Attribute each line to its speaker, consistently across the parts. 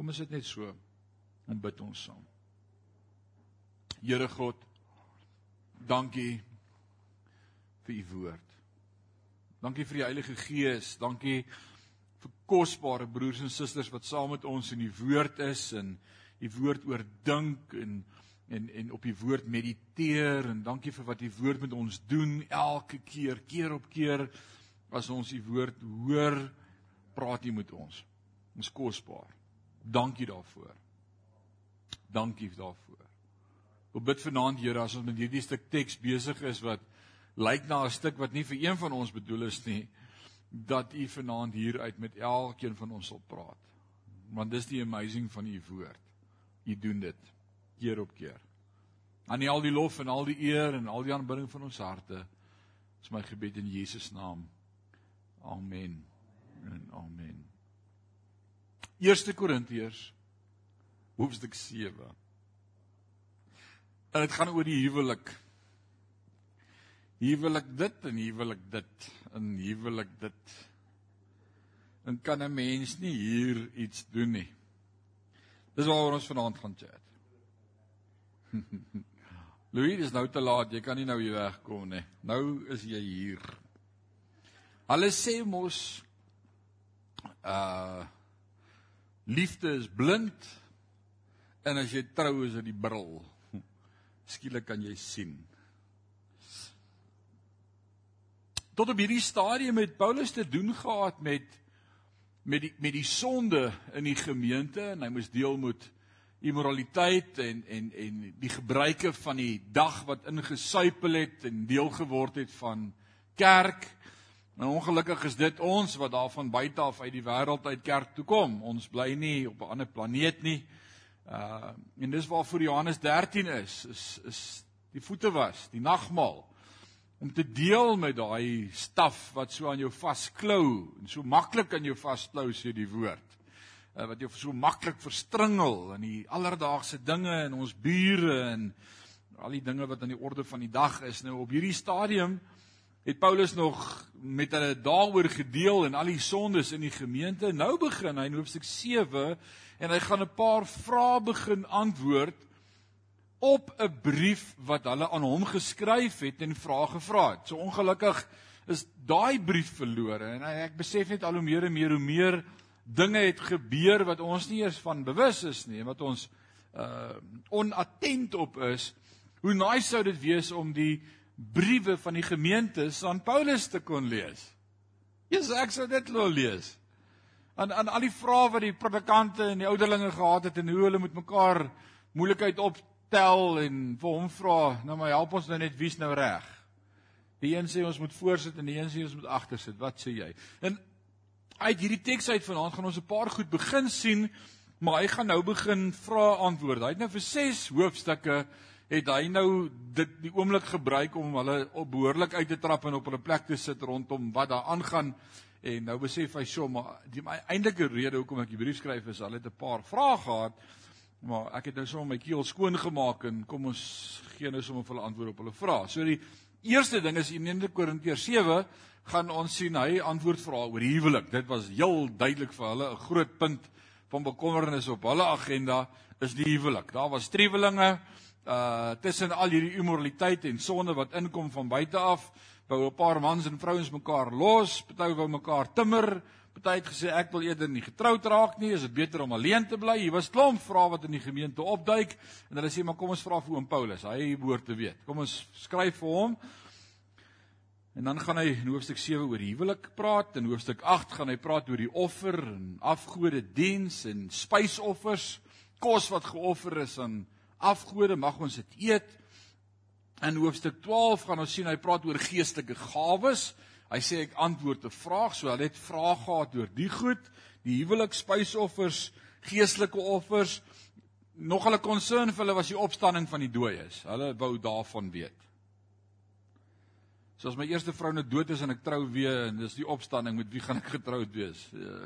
Speaker 1: Kom ons sit net so en bid ons saam. Here God, dankie vir u woord. Dankie vir die Heilige Gees. Dankie vir kosbare broers en susters wat saam met ons in die woord is en die woord oordink en en en op die woord mediteer en dankie vir wat die woord met ons doen elke keer keer op keer as ons die woord hoor praat jy met ons ons kosbaar dankie daarvoor dankie daarvoor ek bid vanaand Here as ons met hierdie stuk teks besig is wat lyk na 'n stuk wat nie vir een van ons bedoel is nie dat u vanaand hier uit met elkeen van ons sal praat. Want dis die amazing van u woord. U doen dit keer op keer. Aan al die lof en al die eer en al die aanbidding van ons harte is my gebed in Jesus naam. Amen. En amen. 1 Korintiërs hoofstuk 7. En dit gaan oor die huwelik huwelik dit en huwelik dit en huwelik dit. En kan 'n mens nie hier iets doen nie. Dis waaroor ons vanaand gaan chat. Louis, dis nou te laat, jy kan nie nou hier wegkom nie. Nou is jy hier. Hulle sê mos uh liefde is blind en as jy trou is dit die bril. Skielik kan jy sien. tot op hierdie stadium het Paulus te doen gehad met met die met die sonde in die gemeente en hy moes deel met immoraliteit en en en die gebruike van die dag wat ingesuipel het en deel geword het van kerk. En ongelukkig is dit ons wat daarvan buite af uit die wêreld uit kerk toe kom. Ons bly nie op 'n ander planeet nie. Uh en dis waarvoor Johannes 13 is, is is die voete was, die nagmaal om te deel met daai staf wat so aan jou vasklou en so maklik aan jou vasklou sê die woord uh, wat jou so maklik verstringel in die alledaagse dinge in ons bure en al die dinge wat aan die orde van die dag is nou op hierdie stadium het Paulus nog met hulle daaroor gedeel en al die sondes in die gemeente nou begin hy in hoofstuk 7 en hy gaan 'n paar vrae begin antwoord op 'n brief wat hulle aan hom geskryf het en vrae gevra het. So ongelukkig is daai brief verlore en ek besef net al hoe meer en meer hoe meer dinge het gebeur wat ons nie eers van bewus is nie en wat ons uh onattent op is. Hoe nice sou dit wees om die briewe van die gemeentes aan Paulus te kon lees. Jesus ek sou dit wil lees. Aan aan al die vrae wat die predikante en die ouderlinge gehad het en hoe hulle met mekaar moeilikheid op tel en vir hom vra, nou maar help ons nou net wie's nou reg. Die een sê ons moet voorsit en die een sê ons moet agtersit. Wat sê jy? En uit hierdie teks uit vanaand gaan ons 'n paar goed begin sien, maar hy gaan nou begin vra antwoord. Hy het nou vir 6 hoofstukke het hy nou dit die oomblik gebruik om hulle op behoorlik uit te trap en op hulle plek te sit rondom wat daar aangaan. En nou besef hy so maar die eintlike rede hoekom ek die brief skryf is, hulle het 'n paar vrae gehad Maar ek het nou sommer my keel skoon gemaak en kom ons gee nou sommer vir hulle antwoord op hulle vrae. So die eerste ding is in 1 Korintiërs 7 gaan ons sien hy antwoord vra oor huwelik. Dit was heel duidelik vir hulle 'n groot punt van bekommernis op hulle agenda is die huwelik. Daar was striwelinge uh tussen al hierdie immoraliteit en sonde wat inkom van buite af. Wou 'n paar mans en vrouens mekaar los, party wou mekaar timmer, Party het gesê ek wil eerder nie getroud raak nie, is dit beter om alleen te bly? Hier was klomp vrae wat in die gemeente opduik en hulle sê maar kom ons vra vir oom Paulus, hy behoort te weet. Kom ons skryf vir hom. En dan gaan hy in hoofstuk 7 oor huwelik praat, in hoofstuk 8 gaan hy praat oor die offer en afgode diens en spysoffers, kos wat geoffer is aan afgode, mag ons dit eet. In hoofstuk 12 gaan ons sien hy praat oor geestelike gawes. Hy sê ek antwoord 'n vraag, so hulle het vrae gehad oor die goed, die huwelik, spysoffers, geestelike offers. Nog hulle concern vir hulle was die opstanding van die dooies. Hulle wou daarvan weet. So as my eerste vrou nou dood is en ek trou weer en dis die opstanding, met wie gaan ek getroud wees? Uh,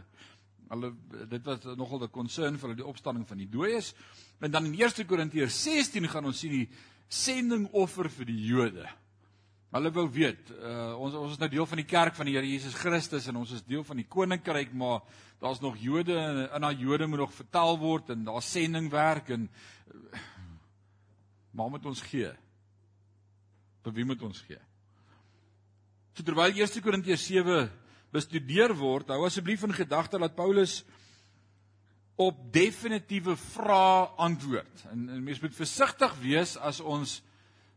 Speaker 1: hulle dit was nogal 'n concern vir hulle die opstanding van die dooies. En dan in 1 Korintiërs 16 gaan ons sien die sendingoffer vir die Jode. Hulle wou weet, uh, ons ons is nou deel van die kerk van die Here Jesus Christus en ons is deel van die koninkryk, maar daar's nog Jode en in daai Jode moet nog vertel word en daar's sendingwerk en uh, maar moet ons gee? Vir wie moet ons gee? So terwyl 1 Korintiërs 7 bestudeer word, hou asseblief in gedagte dat Paulus op definitiewe vrae antwoord. En, en mens moet versigtig wees as ons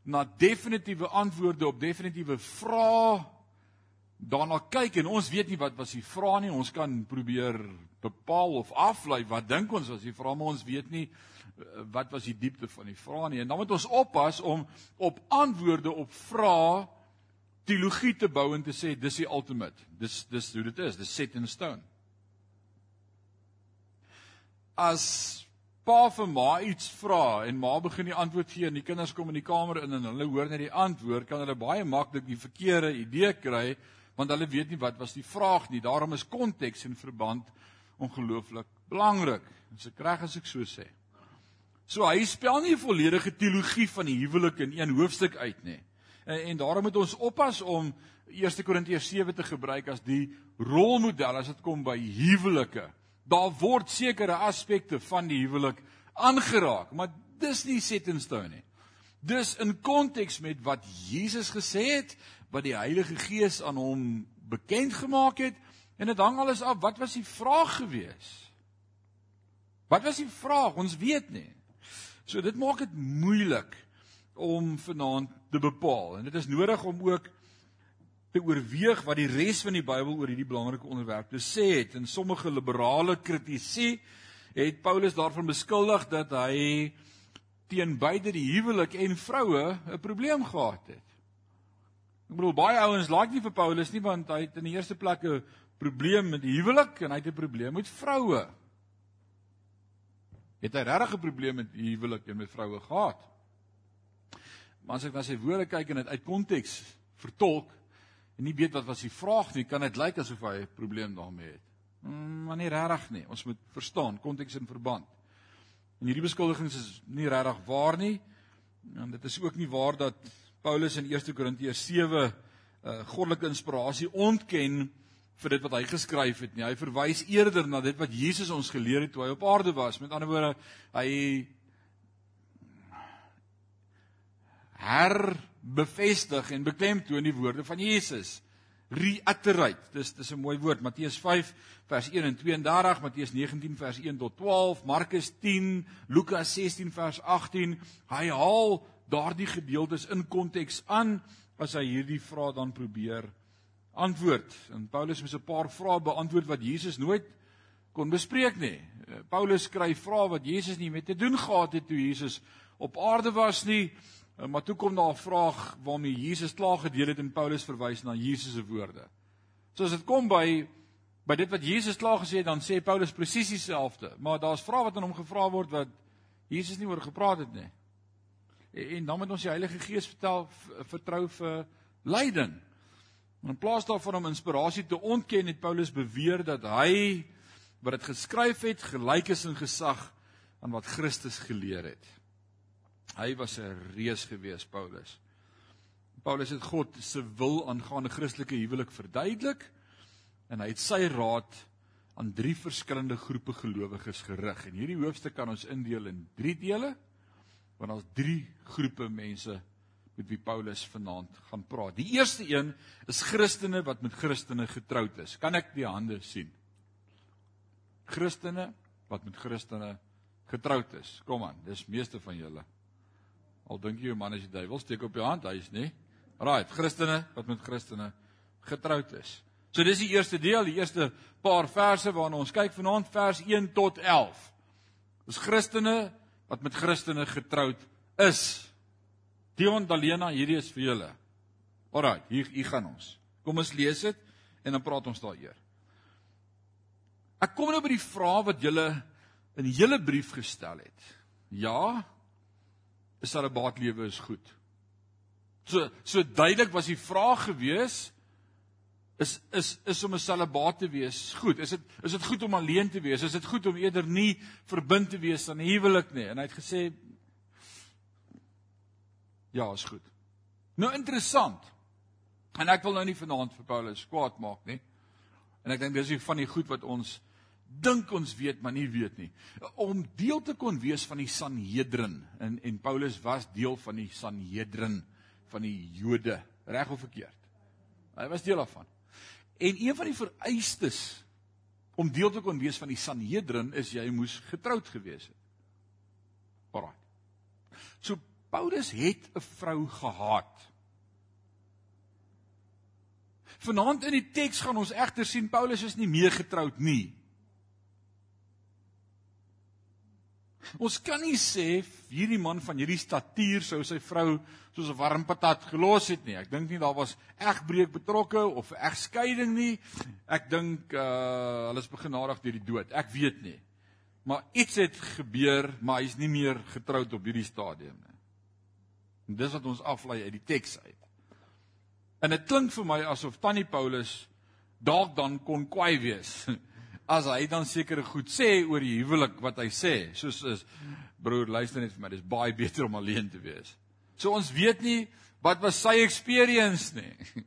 Speaker 1: na definitiewe antwoorde op definitiewe vrae daarna kyk en ons weet nie wat was die vrae nie. Ons kan probeer bepaal of aflei wat dink ons was die vrae, maar ons weet nie eh, wat was die diepte van die vrae nie. En dan moet ons oppas om op antwoorde op vrae teologie te bou en te sê dis die ultimate. Dis dis hoe dit is. Dis set in stone. As pa vir ma iets vra en ma begin die antwoord gee en die kinders kom in die kamer in en hulle hoor net die antwoord, kan hulle baie maklik die verkeerde idee kry want hulle weet nie wat was die vraag nie. Daarom is konteks en verband ongelooflik belangrik. Dis ek reg as ek so sê. So hy spel nie 'n volledige teologie van die huwelik in een hoofstuk uit nie. En, en daarom moet ons oppas om 1 Korintiërs 7 te gebruik as die rolmodel as dit kom by huwelike. Daar word sekere aspekte van die huwelik aangeraak, maar dis nie set in stone nie. Dis in konteks met wat Jesus gesê het, wat die Heilige Gees aan hom bekend gemaak het en dit hang alles af wat was die vraag gewees? Wat was die vraag? Ons weet nie. So dit maak dit moeilik om vanaand te bepaal. En dit is nodig om ook te oorweeg wat die res van die Bybel oor hierdie belangrike onderwerp te sê het. En sommige liberale kritici het Paulus daarvan beskuldig dat hy teen beide die huwelik en vroue 'n probleem gehad het. Ek bedoel baie ouens like nie vir Paulus nie want hy het in die eerste plek 'n probleem met die huwelik en hy het 'n probleem met vroue. Het hy regtig 'n probleem met die huwelik en met vroue gehad? Maar as ek na sy woorde kyk en dit uit konteks vertolk en nie weet wat was die vraag nie, kan dit lyk asof hy 'n probleem daarmee het. Mm, maar nie regtig nie. Ons moet verstaan konteks en verband. En hierdie beskuldigings is nie regtig waar nie. En dit is ook nie waar dat Paulus in 1 Korintiërs 7 'n uh, goddelike inspirasie ontken vir dit wat hy geskryf het nie. Hy verwys eerder na dit wat Jesus ons geleer het toe hy op aarde was. Met ander woorde, hy herbevestig en beklemtoon die woorde van Jesus. Reiterate. Dis dis 'n mooi woord. Matteus 5 vers 1 en 32, Matteus 19 vers 1 tot 12, Markus 10, Lukas 16 vers 18. Hy haal daardie gedeeltes in konteks aan as hy hierdie vrae dan probeer antwoord. En Paulus het 'n paar vrae beantwoord wat Jesus nooit kon bespreek nie. Paulus skryf vrae wat Jesus nie mee te doen gehad het toe Jesus op aarde was nie. Eh, maar toe kom daar 'n vraag waarmee Jesus klaar gedeel het en Paulus verwys na Jesus se woorde. So as dit kom by by dit wat Jesus klaar gesê het, dan sê Paulus presies dieselfde, maar daar's vrae wat aan hom gevra word wat Jesus nie oor gepraat het nie. En, en dan moet ons die Heilige Gees vertel vertrou vir leiding. In plaas daarvan om inspirasie te ontken, het Paulus beweer dat hy wat dit geskryf het gelyk is in gesag aan wat Christus geleer het. Hy was 'n reus gewees, Paulus. Paulus het God se wil aangaande Christelike huwelik verduidelik en hy het sy raad aan drie verskillende groepe gelowiges gerig. En hierdie hoofstuk kan ons indeel in drie dele want ons drie groepe mense met wie Paulus vanaand gaan praat. Die eerste een is Christene wat met Christene getroud is. Kan ek die hande sien? Christene wat met Christene getroud is. Kom aan, dis meeste van julle. Al dink jy jou man is die duiwel, steek op jou hand, hy is nie. Right, Christene wat met Christene getroud is. So dis die eerste deel, die eerste paar verse waarna ons kyk vanaand vers 1 tot 11. Dis Christene wat met Christene getroud is. Dion Dalena, hierdie is vir julle. Alraai, hier hier gaan ons. Kom ons lees dit en dan praat ons daaroor. Ek kom nou by die vraag wat julle in die hele brief gestel het. Ja, 'n salibaatlewe is goed. So so duidelik was die vraag gewees is is is om 'n salibaat te wees goed? Is dit is dit goed om alleen te wees? Is dit goed om eerder nie verbind te wees aan huwelik nie? En hy het gesê ja, is goed. Nou interessant. En ek wil nou nie vanaand vir Paulus kwaad maak nie. En ek dink dis nie van die goed wat ons dink ons weet maar nie weet nie. Om deel te kon wees van die Sanhedrin en en Paulus was deel van die Sanhedrin van die Jode, reg of verkeerd. Hy was deel daarvan. En een van die vereistes om deel te kon wees van die Sanhedrin is jy moes getroud gewees het. Alraai. So Paulus het 'n vrou gehad. Vanaand in die teks gaan ons egter sien Paulus is nie meer getroud nie. Ons kan nie sê hierdie man van hierdie statuur sou sy vrou soos 'n warm patat gelos het nie. Ek dink nie daar was egbreek betrokke of egskeiding nie. Ek dink uh hulle is begenadig deur die dood. Ek weet nie. Maar iets het gebeur, maar hy's nie meer getroud op hierdie stadium nie. En dis wat ons aflei uit die teks uit. En dit klink vir my asof Tannie Paulus dalk dan kon kwaai wees as hy dan sekere goed sê oor die huwelik wat hy sê, soos is broer, luister net vir my, dis baie beter om alleen te wees. So ons weet nie wat was sy experience nie.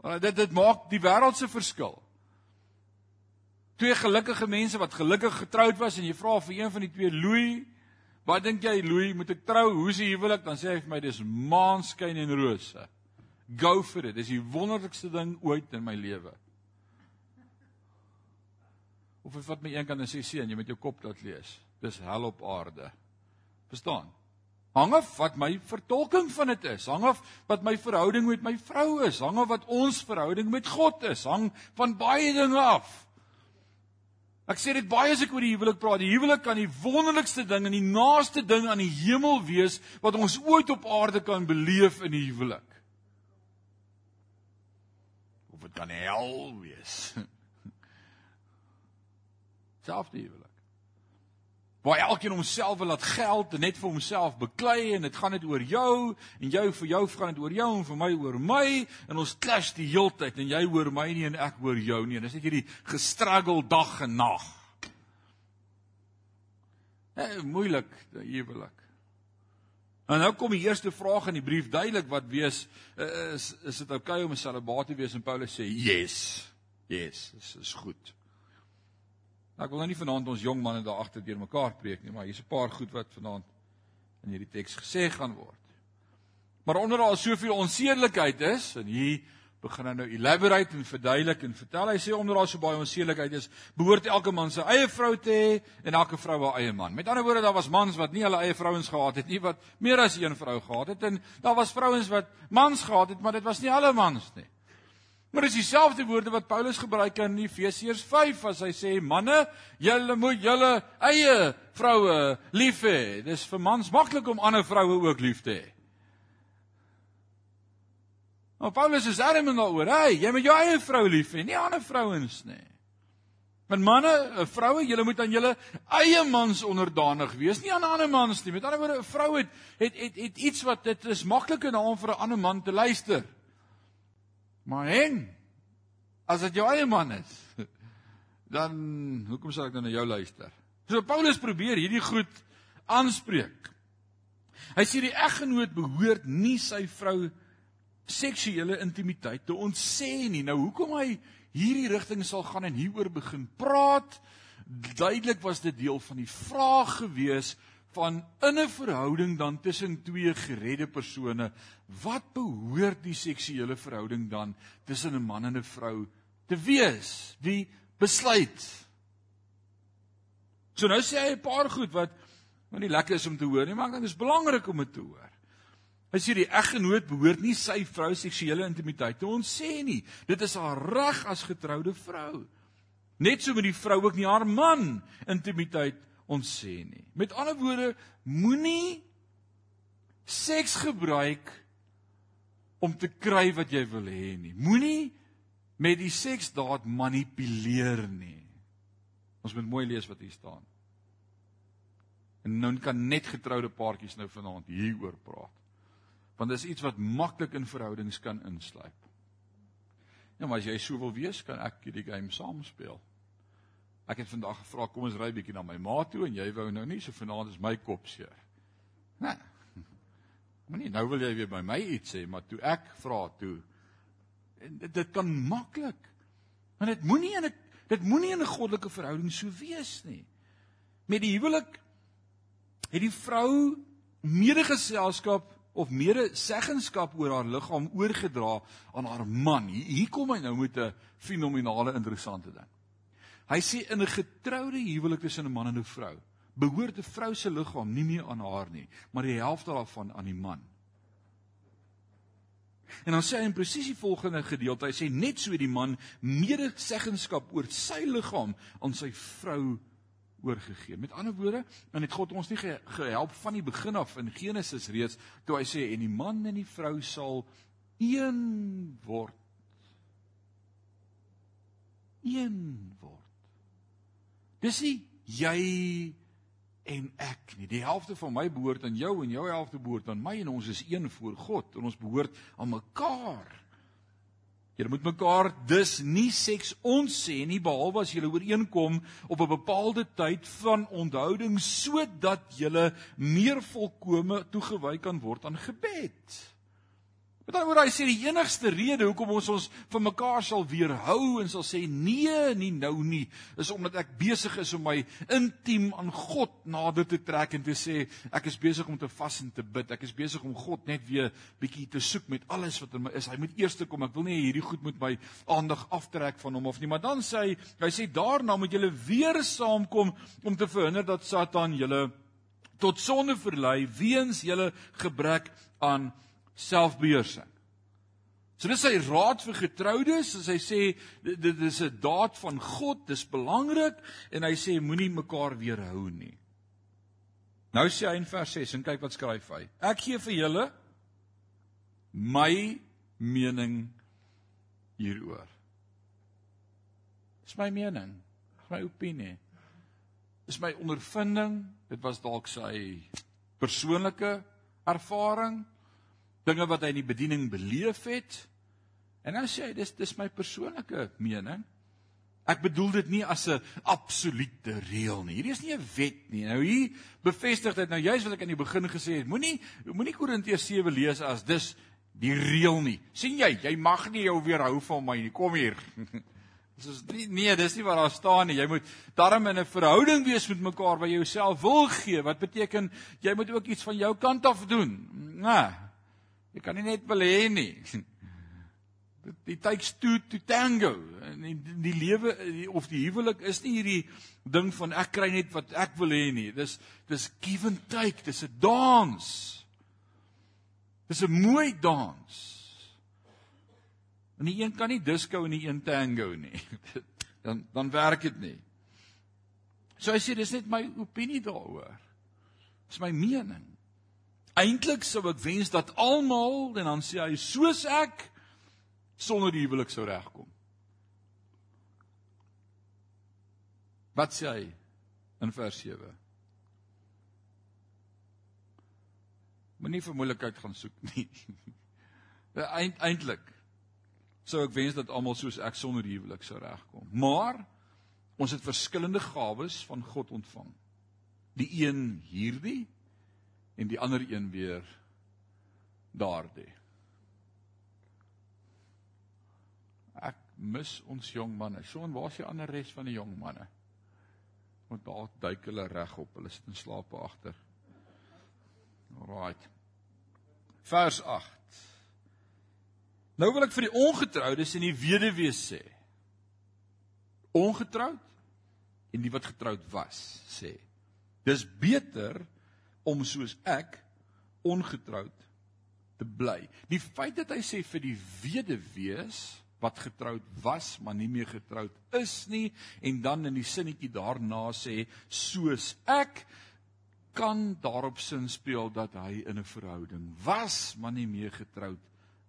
Speaker 1: Want dit dit maak die wêreld se verskil. Twee gelukkige mense wat gelukkig getroud was en jy vra vir een van die twee Louis, wat dink jy Louis, moet ek trou? Hoe is die huwelik? Dan sê hy vir my dis maanskyn en rose. Go for it. Dis die wonderlikste ding ooit in my lewe. Of of wat my een kan sê seun, jy met jou kop laat lees. Dis hel op aarde. Verstaan? Hang af wat my vertolking van dit is. Hang af wat my verhouding met my vrou is. Hang af wat ons verhouding met God is. Hang van baie dinge af. Ek sê dit baie as ek oor die huwelik praat. Die huwelik kan die wonderlikste ding en die naaste ding aan die hemel wees wat ons ooit op aarde kan beleef in die huwelik. Of dit kan hel wees. selfde huwelik. Waar elkeen homself wil laat geld en net vir homself beklei en dit gaan net oor jou en jou vir jou gaan dit oor jou en vir my oor my en ons clash die heeltyd en jy oor my nie en ek oor jou nie. Dis net hierdie gestruggle dag en nag. Eh moeilik, huwelik. En nou kom die eerste vraag in die brief duidelik wat wees is is dit oukei okay om 'n celibaat te wees en Paulus sê yes. Yes, dis is goed. Ek wil nou nie vanaand ons jong manne daar agter deur mekaar preek nie, maar hier's 'n paar goed wat vanaand in hierdie teks gesê gaan word. Maar onder daar soveel onsedelikheid is en hier begin hy nou elaborate en verduidelik en vertel hy sê onder daar so baie onsedelikheid is, behoort elke man sy eie vrou te hê en elke vrou haar eie man. Met ander woorde, daar was mans wat nie hulle eie vrouens gehad het nie, wat meer as een vrou gehad het en daar was vrouens wat mans gehad het, maar dit was nie alle mans nie. Maar dis dieselfde woorde wat Paulus gebruik in Efesiërs 5 as hy sê manne, julle moet julle eie vroue lief hê. Dis vir mans maklik om ander vroue ook lief te hê. Maar Paulus is arm en daaroor, hey, jy moet jou eie vrou lief hê, nie ander vrouens nie. Want manne, eh, vroue, julle moet aan julle eie mans onderdanig wees, nie aan ander mans nie. Met ander woorde, 'n vrou het het het, het iets wat dit is makliker na hom vir 'n ander man te luister. Maar en as dit jou eie man is, dan hoekom sal ek dan na jou luister? So Paulus probeer hierdie goed aanspreek. Hy sê die eggenoot behoort nie sy vrou seksuele intimiteit te ontsê nie. Nou hoekom hy hierdie rigting sal gaan en hieroor begin praat? Duidelik was dit deel van die vraag gewees van in 'n verhouding dan tussen twee geredde persone, wat behoort die seksuele verhouding dan tussen 'n man en 'n vrou te wees? Wie besluit? So nou sê hy 'n paar goed wat wat nie lekker is om te hoor nie, maar ek dink dit is belangrik om dit te hoor. Hy sê die eggenoot behoort nie sy vrou seksuele intimiteit te ontsê nie. Dit is haar reg as getroude vrou. Net so met die vrou ook nie haar man intimiteit ons sê nie. Met ander woorde, moenie seks gebruik om te kry wat jy wil hê nie. Moenie met die seksdaad manipuleer nie. Ons moet mooi lees wat hier staan. En nou kan net getroude paartjies nou vanaand hieroor praat. Want dis iets wat maklik in verhoudings kan insluip. Ja, maar as jy so wil wees, kan ek hierdie game saam speel. Ek het vandag gevra kom ons ry bietjie na my ma toe en jy wou nou nie so vanaand is my kop seer. Nee. Moenie nou wil jy weer by my iets sê, maar toe ek vra toe dit kan maklik. Maar dit moenie in 'n dit moenie in 'n goddelike verhouding so wees nie. Met die huwelik het die vrou medegeselskap of medeseggenskap oor haar liggaam oorgedra aan haar man. Hier, hier kom hy nou met 'n fenominale interessante ding. Hy sê in 'n getroude huwelik tussen 'n man en 'n vrou, behoort 'n vrou se liggaam nie meer aan haar nie, maar die helfte daarvan aan die man. En dan sê hy in presies die volgende gedeelte, hy sê net so die man medeseggenskap oor sy liggaam aan sy vrou oorgegee. Met ander woorde, dan het God ons nie gehelp van die begin af in Genesis reeds toe hy sê en die man en die vrou sal een word. Een word. Dis nie jy en ek nie. Die helfte van my behoort aan jou en jou helfte behoort aan my en ons is een voor God en ons behoort aan mekaar. Julle moet mekaar dus nie seks ons sê nie behalwe as julle ooreenkom op 'n bepaalde tyd van onthouding sodat julle meer volkome toegewy kan word aan gebed. Met ander woorde, hy sê die enigste rede hoekom ons ons van mekaar sal weerhou en sal sê nee, nie nou nie, is omdat ek besig is om my intiem aan God nader te trek en te sê ek is besig om te vas en te bid. Ek is besig om God net weer bietjie te soek met alles wat in my is. Hy moet eers kom. Ek wil nie hierdie goed met my aandag aftrek van hom of nie, maar dan sê hy, hy sê daarna moet julle weer saamkom om te verhinder dat Satan julle tot sonde verlei weens julle gebrek aan selfbeheersing. So dis sy raad vir getroudes, as hy sê dit is 'n daad van God, dis belangrik en hy sê moenie mekaar weerhou nie. Nou sê hy in vers 6 en kyk wat skryf hy. Ek gee vir julle my mening hieroor. Dis my mening, dis my opinie. Dis my ondervinding, dit was dalk sy persoonlike ervaring dinge wat hy in die bediening beleef het. En nou sê hy dis dis my persoonlike mening. Ek bedoel dit nie as 'n absolute reël nie. Hierdie is nie 'n wet nie. Nou hier bevestig dit nou juist wat ek aan die begin gesê het. Moenie moenie Korintiërs 7 lees as dis die reël nie. sien jy, jy mag nie jou weerhou van my nie. Kom hier. Dis is nie nee, dis nie wat daar staan nie. Jy moet darm in 'n verhouding wees met mekaar waar jy jouself wil gee. Wat beteken jy moet ook iets van jou kant af doen. Nee. Jy kan nie net wil hê nie. Die takes two to tango. En die, die lewe of die huwelik is nie hierdie ding van ek kry net wat ek wil hê nie. Dis dis give and take, dis 'n dans. Dis 'n mooi dans. En die een kan nie disco en die een tango nie. Dan dan werk dit nie. So hy sê dis net my opinie daaroor. Dis my mening. Eintlik sou ek wens dat almal en dan sê hy soos ek sonder die huwelik sou regkom. Wat sê hy in vers 7? Moenie vir moeilikheid gaan soek nie. Eintlik sou ek wens dat almal soos ek sonder die huwelik sou regkom. Maar ons het verskillende gawes van God ontvang. Die een hierdie en die ander een weer daardie. Ek mis ons jong manne. Son, waar is die ander res van die jong manne? Want daar duik hulle reg op. Hulle sit in slaap agter. Alraight. Vers 8. Nou wil ek vir die ongetroudes en die weduwees sê. Ongetroud en die wat getroud was, sê. Dis beter om soos ek ongetroud te bly. Die feit dat hy sê vir die weduwees wat getroud was maar nie meer getroud is nie en dan in die sinnetjie daarna sê soos ek kan daarop sin speel dat hy in 'n verhouding was maar nie meer getroud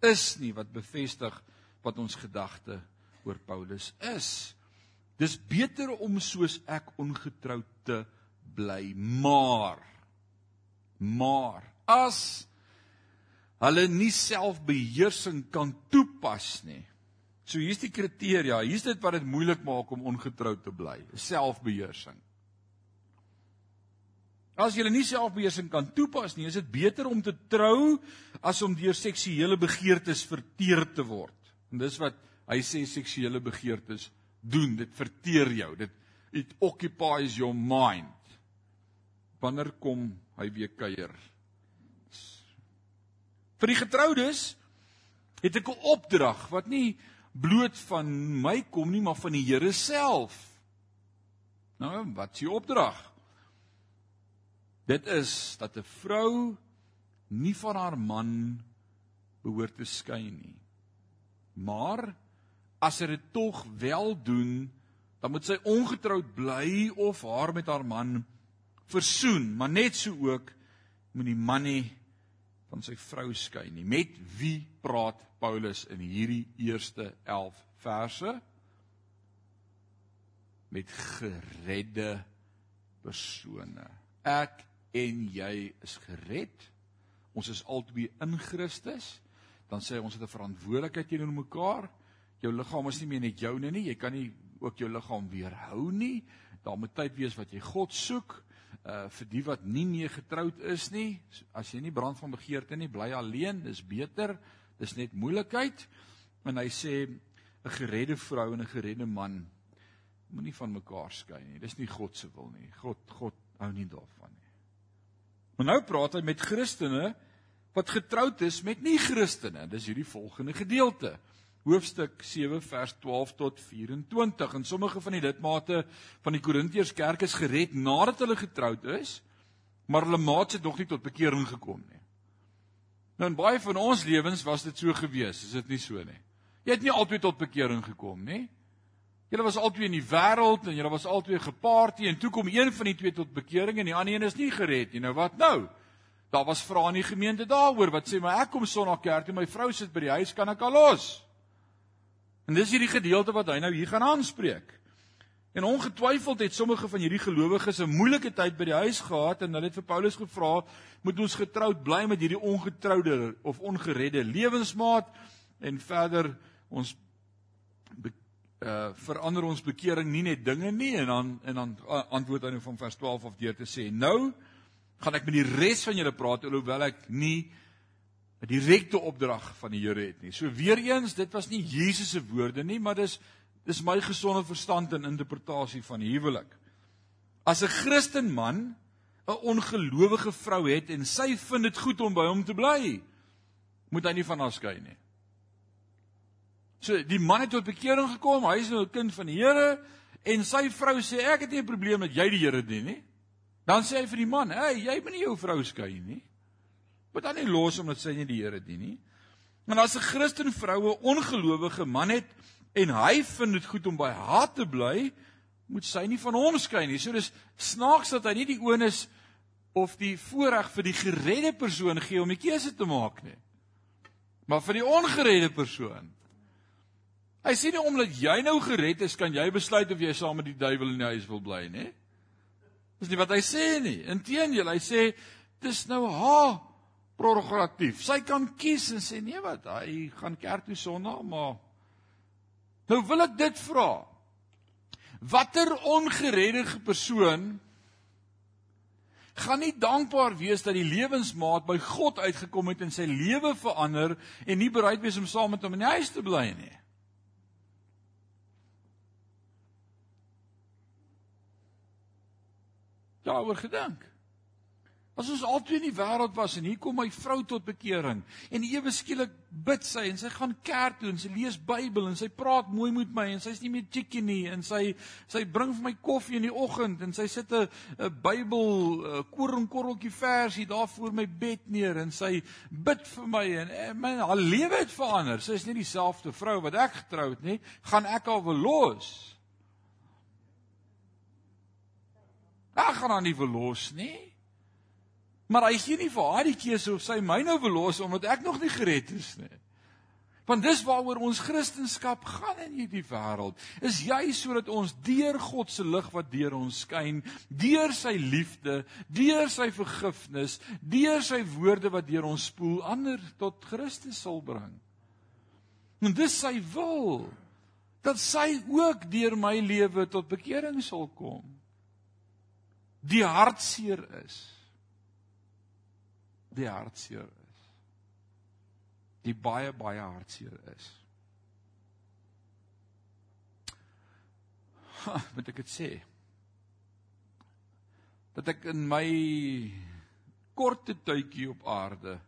Speaker 1: is nie wat bevestig wat ons gedagte oor Paulus is. Dis beter om soos ek ongetroud te bly, maar Maar as hulle nie selfbeheersing kan toepas nie. So hier's die kriteria. Hier's dit wat dit moeilik maak om ongetroud te bly. Selfbeheersing. As jy nie selfbeheersing kan toepas nie, is dit beter om te trou as om deur seksuele begeertes verteer te word. En dis wat hy sê seksuele begeertes doen. Dit verteer jou. Dit it occupies your mind. Wanneer kom hy weer kuier? Vir die getroudes het ek 'n opdrag wat nie bloot van my kom nie, maar van die Here self. Nou, wat is die opdrag? Dit is dat 'n vrou nie van haar man behoort te skei nie. Maar as sy dit tog wel doen, dan moet sy ongetroud bly of haar met haar man versoen, maar net so ook moet die man nie van sy vrou skei nie. Met wie praat Paulus in hierdie eerste 11 verse? Met geredde persone. Ek en jy is gered. Ons is albei in Christus. Dan sê ons het 'n verantwoordelikheid teenoor mekaar. Jou liggaam is nie meer net joune nie. Jy kan nie ook jou liggaam weerhou nie. Daar moet tyd wees wat jy God soek. Uh vir die wat nie meer getroud is nie, as jy nie brand van begeerte nie, bly alleen, dis beter. Dis net moeilikheid. En hy sê 'n geredde vrou en 'n geredde man moenie van mekaar skei nie. Dis nie God se wil nie. God God hou nie daarvan nie. Maar nou praat hy met Christene wat getroud is met nie-Christene. Dis hierdie volgende gedeelte hoofstuk 7 vers 12 tot 24 en sommige van die lidmate van die Korintiërs kerk is gered nadat hulle getroud is maar hulle maats het nog nie tot bekering gekom nie. Nou in baie van ons lewens was dit so gewees, is dit nie so nie? Jy het nie altyd tot bekering gekom nie. Julle was albei in die wêreld en julle was albei gepaarty en toe kom een van die twee tot bekering en die ander een is nie gered nie. Nou wat nou? Daar was vrae in die gemeente daaroor wat sê maar ek kom Sondag kerk en my vrou sit by die huis, kan ek al los? En dis hierdie gedeelte wat hy nou hier gaan aanspreek. En ongetwyfeld het sommige van hierdie gelowiges 'n moeilike tyd by die huis gehad en hulle het vir Paulus gevra, "Moet ons getroud bly met hierdie ongetroude of ongeredde lewensmaat en verder ons uh verander ons bekering nie net dinge nie?" En dan en dan antwoord hy nou van vers 12 af deur te sê, "Nou gaan ek met die res van julle praat alhoewel ek nie 'n direkte opdrag van die Here het nie. So weer eens, dit was nie Jesus se woorde nie, maar dis dis my gesonde verstand en interpretasie van huwelik. As 'n Christen man 'n ongelowige vrou het en sy vind dit goed om by hom te bly, moet hy nie van haar skei nie. So die man het tot bekering gekom, hy is nou 'n kind van die Here en sy vrou sê ek het nie 'n probleem met jy die Here dien nie. Dan sê hy vir die man, "Hey, jy moet nie jou vrou skei nie." Moet dan nie los omdat sy nie die Here dien nie. En as 'n Christen vroue ongelowige man het en hy vind dit goed om by haar te bly, moet sy nie van hom skei nie. So dis snaaks dat hy nie die onus of die voorreg vir die geredde persoon gee om die keuse te maak nie. Maar vir die ongeredde persoon. Hy sê nie omdat jy nou gered is, kan jy besluit of jy saam met die duiwel in die huis wil bly nie. Dis nie wat hy sê nie. Inteendeel, hy sê dis nou haar prerogatief. Sy kan kies en sê nee wat, hy gaan kerk toe Sondag, maar nou wil ek dit vra. Watter ongeredde persoon gaan nie dankbaar wees dat die lewensmaat by God uitgekom het en sy lewe verander en nie bereid wees om saam met hom in die huis te bly nie. Daaroor gedink. As ons altyd in die wêreld was en hier kom my vrou tot bekering en ewe skielik bid sy en sy gaan kerk toe en sy lees Bybel en sy praat mooi met my en sy's nie meer chickie nie en sy sy bring vir my koffie in die oggend en sy sit 'n Bybel koringkorreltjie versie daar voor my bed neer en sy bid vir my en, en my haar lewe het verander. Sy is nie dieselfde vrou wat ek getroud nie. Gaan ek haar verlos? Ek gaan haar nie verlos nie. Maar hy gee nie vir haar die keuse of sy my nou verlos omdat ek nog nie gered is nie. Want dis waaroor ons Christendom gaan in hierdie wêreld. Is jy sodat ons deur God se lig wat deur ons skyn, deur sy liefde, deur sy vergifnis, deur sy woorde wat deur ons spoel ander tot Christus sal bring. En dis sy wil dat sy ook deur my lewe tot bekering sal kom. Die hartseer is die hartseer is. Die baie baie hartseer is. Ha, moet ek dit sê? Dat ek in my korte tydjie op aarde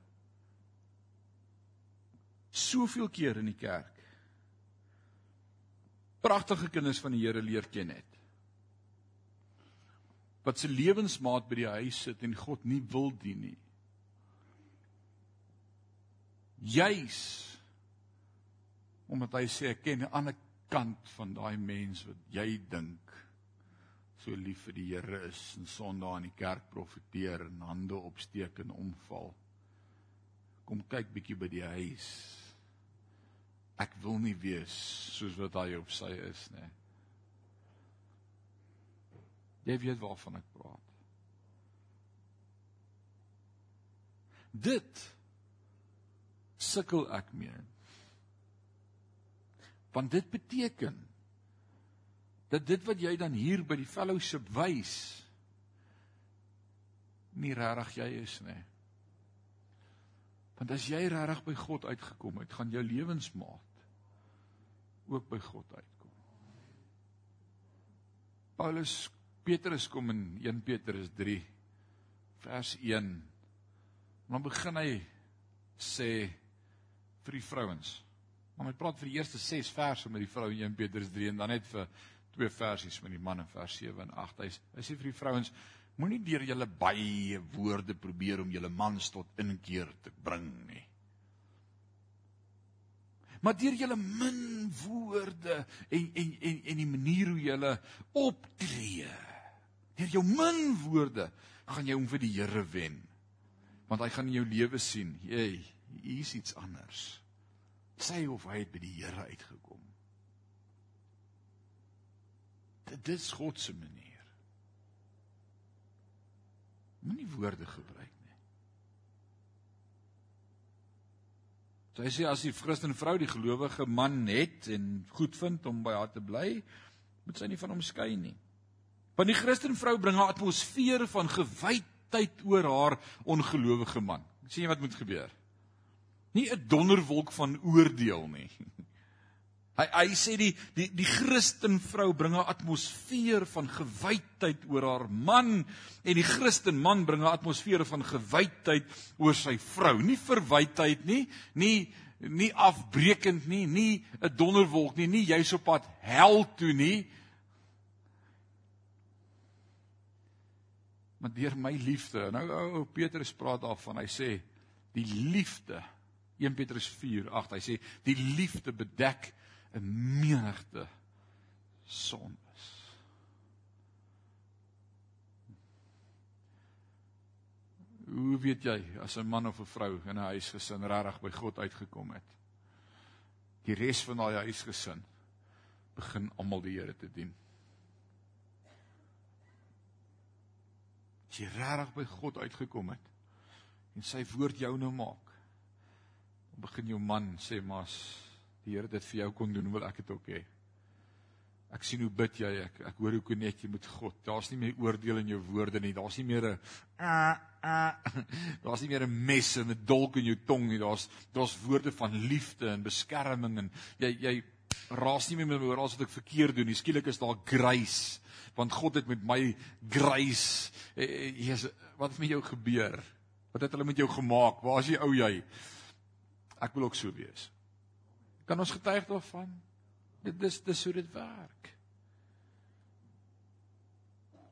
Speaker 1: soveel keer in die kerk pragtige kinders van die Here leer ken het. Wat se lewensmaat by die huis sit en God nie wil dien nie. Juis omdat hy sê ek ken 'n ander kant van daai mens wat jy dink so lief vir die Here is en Sondag in die kerk profeteer en hande opsteek en omval. Kom kyk bietjie by die huis ek wil nie wees soos wat hy op sy is nie. Jy weet waarvan ek praat. Dit sukkel ek mee. Want dit beteken dat dit wat jy dan hier by die fellowship wys nie regtig jy is nie. Want as jy regtig by God uitgekom het, gaan jou lewensmaat ook by God uitkom. Paulus Petrus kom in 1 Petrus 3 vers 1. Dan begin hy sê vir die vrouens. Maar hy praat vir die eerste 6 verse met die vrou in 1 Petrus 3 en dan net vir twee versies met die man in vers 7 en 8. Hy, hy sê vir die vrouens moenie deur julle baie woorde probeer om julle mans tot inkeer te bring nie maar deur julle min woorde en en en en die manier hoe julle optree. Deur jou min woorde gaan jy hom vir die Here wen. Want hy gaan in jou lewe sien, hey, hier's iets anders. Sê of hy het by die Here uitgekom. Dit is God se manier. Moenie woorde gebruik So hy sê as die Christen vrou die gelowige man het en goed vind om by haar te bly, moet sy nie van hom skei nie. Want die Christen vrou bring 'n atmosfeer van gewydheid oor haar ongelowige man. sien jy wat moet gebeur? Nie 'n donderwolk van oordeel nie. Hy hy sê die die die Christen vrou bring 'n atmosfeer van gewydheid oor haar man en die Christen man bring 'n atmosfeer van gewydheid oor sy vrou. Nie verwydheid nie, nie nie afbreekend nie, nie 'n donderwolk nie, nie jy's op pad hel toe nie. Maar deur my liefde. Nou ou Petrus praat daarvan. Hy sê die liefde 1 Petrus 4:8. Hy sê die liefde bedek 'n menigte sondes. Hoe weet jy as 'n man of 'n vrou in 'n huisgesin regtig by God uitgekom het? Die res van daai huisgesin begin almal die Here te dien. As jy regtig by God uitgekom het en sy woord jou nou maak, begin jou man sê maar die Here dit vir jou kon doen, wil ek dit ook hê. Ek sien hoe bid jy, ek ek hoor hoe konnek jy met God. Daar's nie meer oordeel in jou woorde nie. Daar's nie meer 'n uh, uh, daar's nie meer 'n mes en 'n dolk in jou tong nie. Daar's daar's woorde van liefde en beskerming en jy jy raas nie meer met oor as wat ek verkeerd doen. Skielik is daar grace want God het met my grace. Jesus, wat het met jou gebeur? Wat het hulle met jou gemaak? Waar is jy ou jy? Ek wil ook so wees. Kan ons getuig daarvan? Dit dis dis hoe dit werk.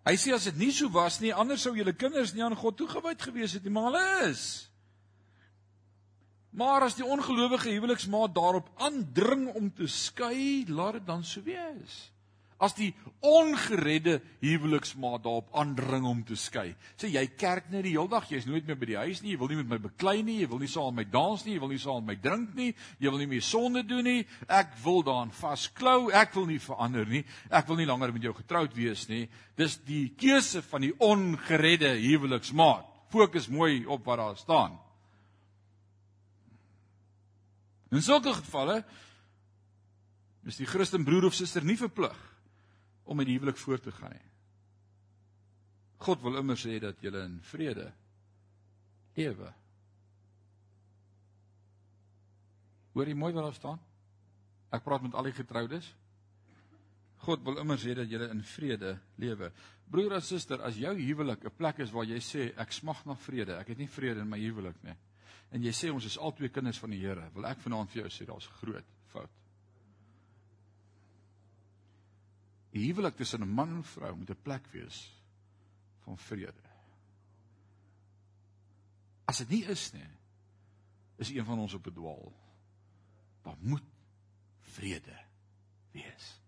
Speaker 1: Hy sê as dit nie so was nie, anders sou julle kinders nie aan God toegewyd gewees het nie, maar hulle is. Maar as die ongelowige huweliksmaat daarop aandring om te skei, laat dit dan so wees as die ongeredde huweliksmaat daarop aandring om te skei. Sê jy kerk net die hele dag, jy's nooit meer by die huis nie, jy wil nie met my beklei nie, jy wil nie saam met my dans nie, jy wil nie saam met my drink nie, jy wil nie meer sonde doen nie. Ek wil daaraan vasklou, ek wil nie verander nie. Ek wil nie langer met jou getroud wees nie. Dis die keuse van die ongeredde huweliksmaat. Fokus mooi op wat daar staan. In sulke gevalle is die Christen broer of suster nie verplig om met die huwelik voort te gaan nie. God wil immer sê dat julle in vrede lewe. Hoor jy mooi wat daar staan? Ek praat met al die getroudes. God wil immers hê dat jy in vrede lewe. Broer en suster, as jou huwelik 'n plek is waar jy sê ek smag na vrede, ek het nie vrede in my huwelik nie. En jy sê ons is albei kinders van die Here, wil ek vanaand vir jou sê daar's groot fout. Die huwelik tussen 'n man en vrou moet 'n plek wees van vrede. As dit nie is nie, is een van ons op 'n dwaal. Daar moet vrede wees.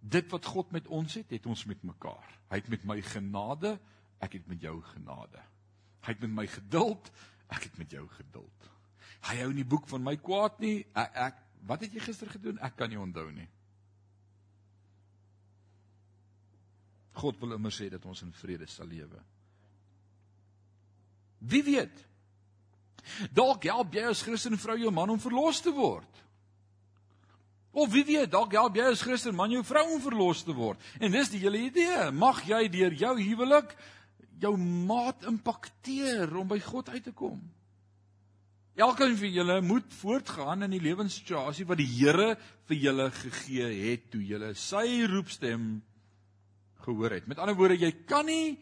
Speaker 1: Dit wat God met ons het, het ons met mekaar. Hy het met my genade, ek het met jou genade. Hy het met my geduld, ek het met jou geduld. Hy hou nie boek van my kwaad nie. Ek, ek wat het jy gister gedoen? Ek kan nie onthou nie. God wil immer sê dat ons in vrede sal lewe. Wie weet? Dalk help jy as Christen vrou jou man om verlos te word. Of wie weet, dalk help jy as Christen man jou vrou om verlos te word. En dis die hele idee. Mag jy deur jou huwelik jou maat impakteer om by God uit te kom. Elkeen van julle moet voortgaan in die lewenssituasie wat die Here vir julle gegee het toe julle sy roepstem gehoor het. Met ander woorde, jy kan nie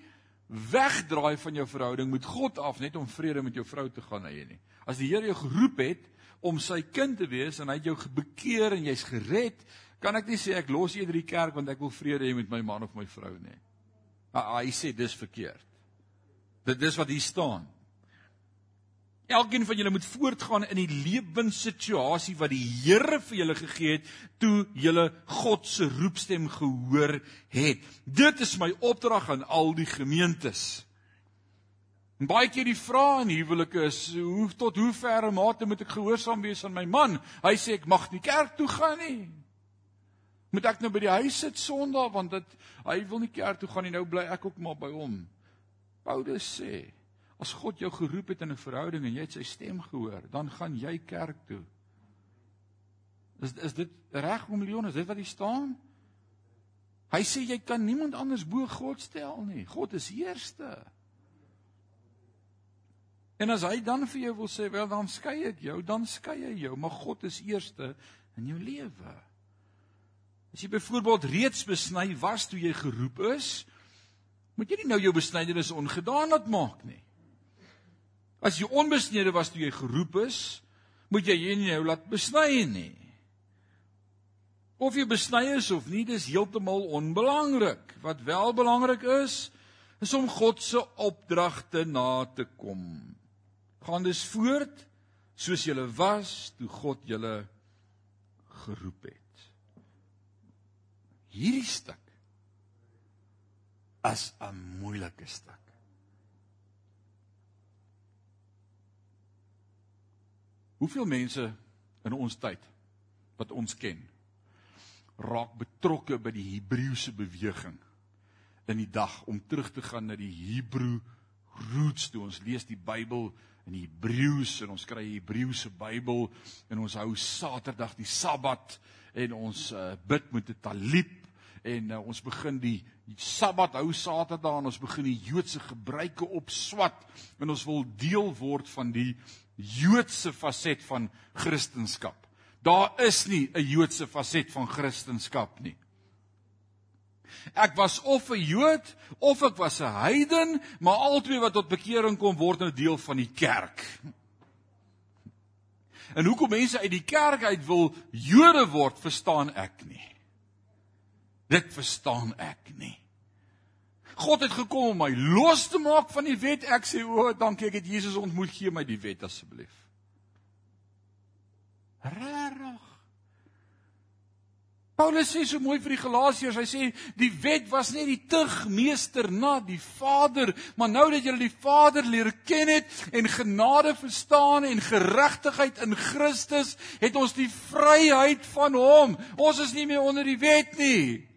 Speaker 1: wegdraai van jou verhouding met God af net om vrede met jou vrou te gaan hê nie. As die Here jou geroep het, om sy kind te wees en hy het jou bekeer en jy's gered, kan ek nie sê ek los eerder die kerk want ek wil vrede hê met my man of my vrou nie. Hy sê dis verkeerd. Dit dis wat hier staan. Elkeen van julle moet voortgaan in die lewenssituasie wat die Here vir julle gegee het toe julle God se roepstem gehoor het. Dit is my opdrag aan al die gemeentes. En baie keer die vraag in huwelike is hoe tot hoe ver mate moet ek gehoorsaam wees aan my man? Hy sê ek mag nie kerk toe gaan nie. Moet ek nou by die huis sit Sondag want dit hy wil nie kerk toe gaan nie. Nou bly ek ook maar by hom. Paulus sê as God jou geroep het in 'n verhouding en jy het sy stem gehoor, dan gaan jy kerk toe. Is is dit reg om Leon, is dit wat hier staan? Hy sê jy kan niemand anders bo God stel nie. God is eerste. En as hy dan vir jou wil sê, "Wel, dan skei ek jou," dan skei hy jou, maar God is eerste in jou lewe. As jy byvoorbeeld reeds besny was toe jy geroep is, moet jy nie nou jou besnydenis ongedaan laat maak nie. As jy onbesnede was toe jy geroep is, moet jy jy nie nou laat besny nie. Of jy besny is of nie, dis heeltemal onbelangrik. Wat wel belangrik is, is om God se opdragte na te kom gaan dus voort soos julle was toe God julle geroep het. Hierdie stuk is 'n moeilike stuk. Hoeveel mense in ons tyd wat ons ken raak betrokke by die Hebreëse beweging in die dag om terug te gaan na die Hebreë roots toe? Ons lees die Bybel in Hebreëus en ons kry die Hebreëse Bybel en ons hou Saterdag die Sabbat en ons uh, bid met 'n talib en uh, ons begin die Sabbat hou Saterdag en ons begin die Joodse gebruike opswat en ons wil deel word van die Joodse faset van Christendom. Daar is nie 'n Joodse faset van Christendom nie. Ek was of 'n Jood of ek was 'n heiden, maar albei wat tot bekering kom word nou deel van die kerk. En hoekom mense uit die kerk uit wil Jode word, verstaan ek nie. Dit verstaan ek nie. God het gekom om my los te maak van die wet. Ek sê o, dankie ek het Jesus ontmoet, gee my die wet asseblief. Rarig. Paulus sê so mooi vir die Galasiërs, hy sê die wet was net die tugmeester na die Vader, maar nou dat julle die Vader leer ken het en genade verstaan en geregtigheid in Christus, het ons die vryheid van hom. Ons is nie meer onder die wet nie.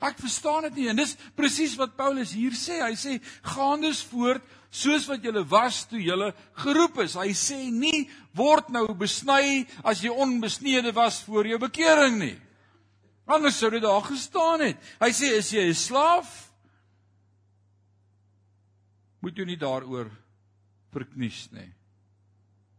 Speaker 1: Ek verstaan dit nie en dis presies wat Paulus hier sê. Hy sê gaan dus voort soos wat julle was toe julle geroep is. Hy sê nie word nou besny as jy onbesnede was voor jou bekering nie. Anders sou dit daar gestaan het. Hy sê as jy 'n slaaf moet jy nie daaroor verknies nie.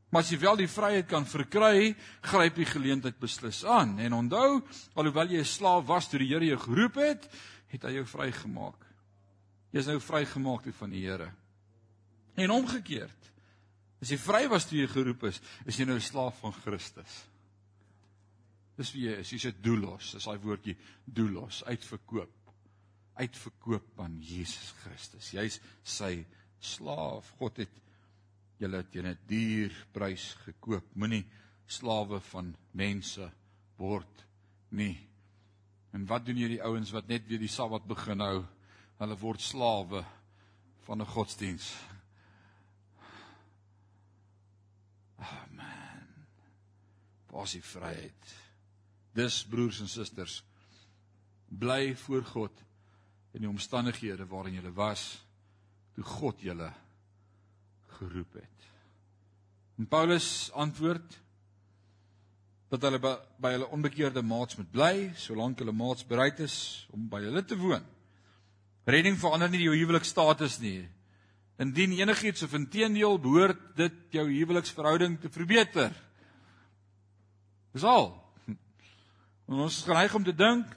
Speaker 1: Maar as jy wel die vryheid kan verkry, gryp die geleentheid beslis aan. En onthou, alhoewel jy 'n slaaf was toe die Here jou geroep het, het hy jou vrygemaak. Jy is nou vrygemaak van die Here. En omgekeerd. As jy vry was toe jy geroep is, is jy nou 'n slaaf van Christus. Dis wie jy is. Jy's 'n doulos. Dis daai woordjie doulos, uitverkoop. Uitverkoop aan Jesus Christus. Jy's sy slaaf. God het julle teen 'n duur prys gekoop. Moenie slawe van mense word nie. En wat doen hierdie ouens wat net weer die Sabbat begin hou? Hulle word slawe van 'n godsdiens. Amen. Pas die vryheid. Dis broers en susters, bly voor God in die omstandighede waarin jy was toe God julle geroep het. En Paulus antwoord dat hulle by, by hulle onbekeerde maats moet bly solank hulle maats bereid is om by hulle te woon. Redding verander nie jou huwelikstatus nie. Indien enigiets of intedeel behoort dit jou huweliksverhouding te verbeter. Dis al. En ons is geneig om te dink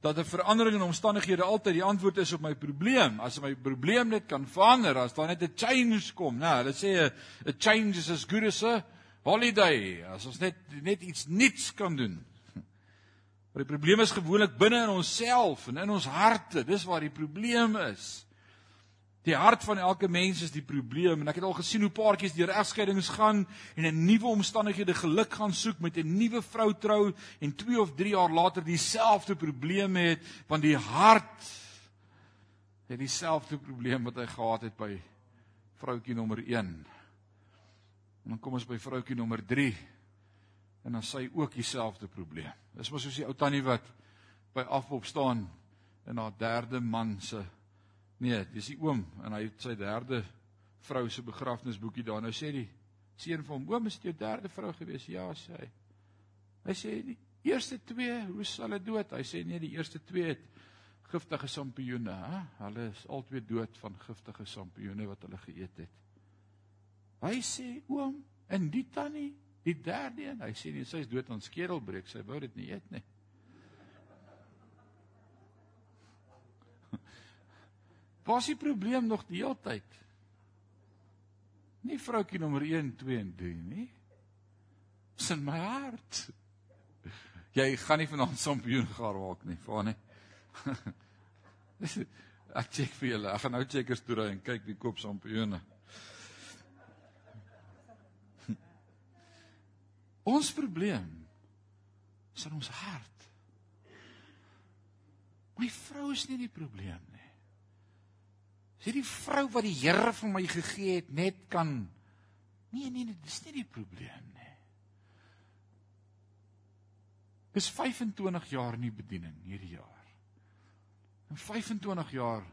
Speaker 1: dat 'n verandering in omstandighede altyd die antwoord is op my probleem. As my probleem net kan verander, as daar net 'n change kom. Nou, hulle sê 'n change is as good as a holiday. As ons net net iets nuuts kan doen. Maar die probleem is gewoonlik binne in onsself en in ons harte. Dis waar die probleem is. Die hart van elke mens is die probleem en ek het al gesien hoe paartjies deur egskeidings gaan en 'n nuwe omstandighede geluk gaan soek met 'n nuwe vrou trou en 2 of 3 jaar later dieselfde probleme het want die hart het dieselfde probleem wat hy gehad het by vroutjie nommer 1. En dan kom ons by vroutjie nommer 3 en dan sy ook dieselfde probleem. Dis maar soos die ou tannie wat by afop staan en haar derde man se Nee, dis die oom en hy het sy derde vrou se begrafnisboekie daar. Nou sê die seun van hom: "Oom, is dit jou derde vrou gewees?" Ja, sê hy. Hy sê die eerste twee, hoe sal dit dood? Hy sê nee, die eerste twee het giftige sampioene, hè? Hulle is albei dood van giftige sampioene wat hulle geëet het. Hy sê: "Oom, en die tannie, die derde een?" Hy sê nee, sy is dood aan skedelbreek. Sy wou dit nie eet nie. Waar is die probleem nog die hele tyd? Nie vroutjie nommer 1, 2 en 3 nie. Dis in my hart. Jy gaan nie vanaand sampioen gaar maak nie, vaar nie. Ek check vir julle. Ek gaan nou checkers toe ry en kyk wie koop sampioene. Ons probleem is in ons hart. My vrou is nie die probleem Is hierdie vrou wat die Here vir my gegee het net kan Nee nee nee, dis nie die probleem nie. Dis 25 jaar in die bediening hierdie jaar. In 25 jaar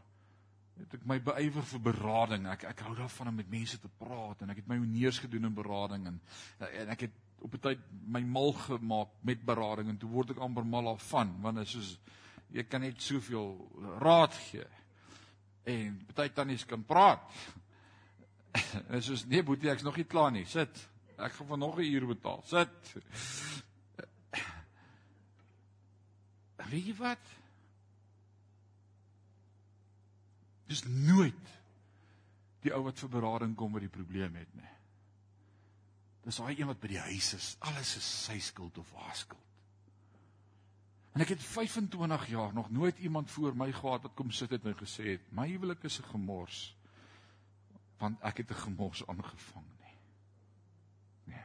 Speaker 1: het ek my beywer vir berading. Ek ek hou daarvan om met mense te praat en ek het my honeurs gedoen in berading en en ek het op 'n tyd my mal gemaak met berading en toe word ek amper mal af van want dit is soos jy kan net soveel raad gee en baie tannies kan praat. En soos nee boetie, ek's nog nie klaar nie. Sit. Ek gaan vir nog 'n uur betaal. Sit. Weet jy wat? Dis nooit die ou wat vir berading kom wat die probleem het nie. Dis daai een wat by die huis is. Alles is sy skuld of haar skuld. En ek het 25 jaar nog nooit iemand voor my gehad wat kom sit het en gesê het my huwelik is 'n gemors want ek het 'n gemors aangevang nie. Nee.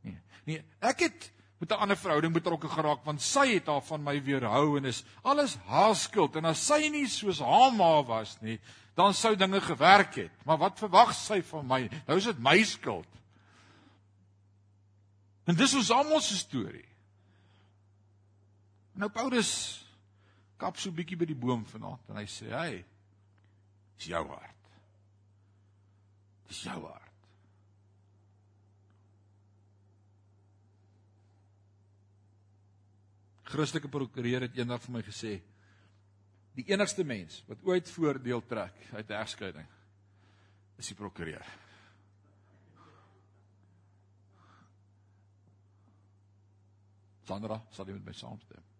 Speaker 1: Nee. Nee, ek het met 'n ander verhouding betrokke geraak want sy het haar van my weerhou en is alles haar skuld en as sy nie soos haar ma was nie, dan sou dinge gewerk het. Maar wat verwag sy van my? Nou is dit my skuld. En dis ons almal se storie. Nou Paulus kap so bietjie by die boom vanaand en hy sê, "Hey, dis jou hart. Dis jou hart." Christelike prokureur het eendag vir my gesê, die enigste mens wat ooit voordeel trek uit 'n egskeiding is die prokureur. Sandra, sal jy met my saamstem?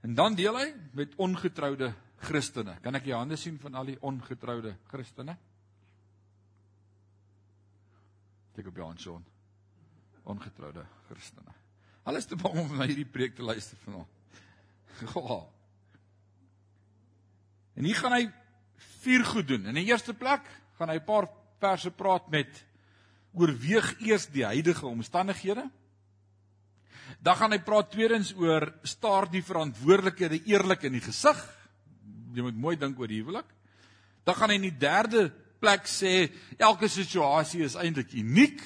Speaker 1: En dan deel hy met ongetroude Christene. Kan ek jou hande sien van al die ongetroude Christene? Kyk op jou hand, Sean. Ongetroude Christene. Alles te bang om na hierdie preek te luister vanaand. Ja. En hier gaan hy vier goed doen. In die eerste plek gaan hy 'n paar verse praat met oorweeg eers die huidige omstandighede. Dan gaan hy praat tweedens oor staar die verantwoordelikhede eerlik in die gesig. Jy moet mooi dink oor die huwelik. Dan gaan hy in die derde plek sê elke situasie is eintlik uniek.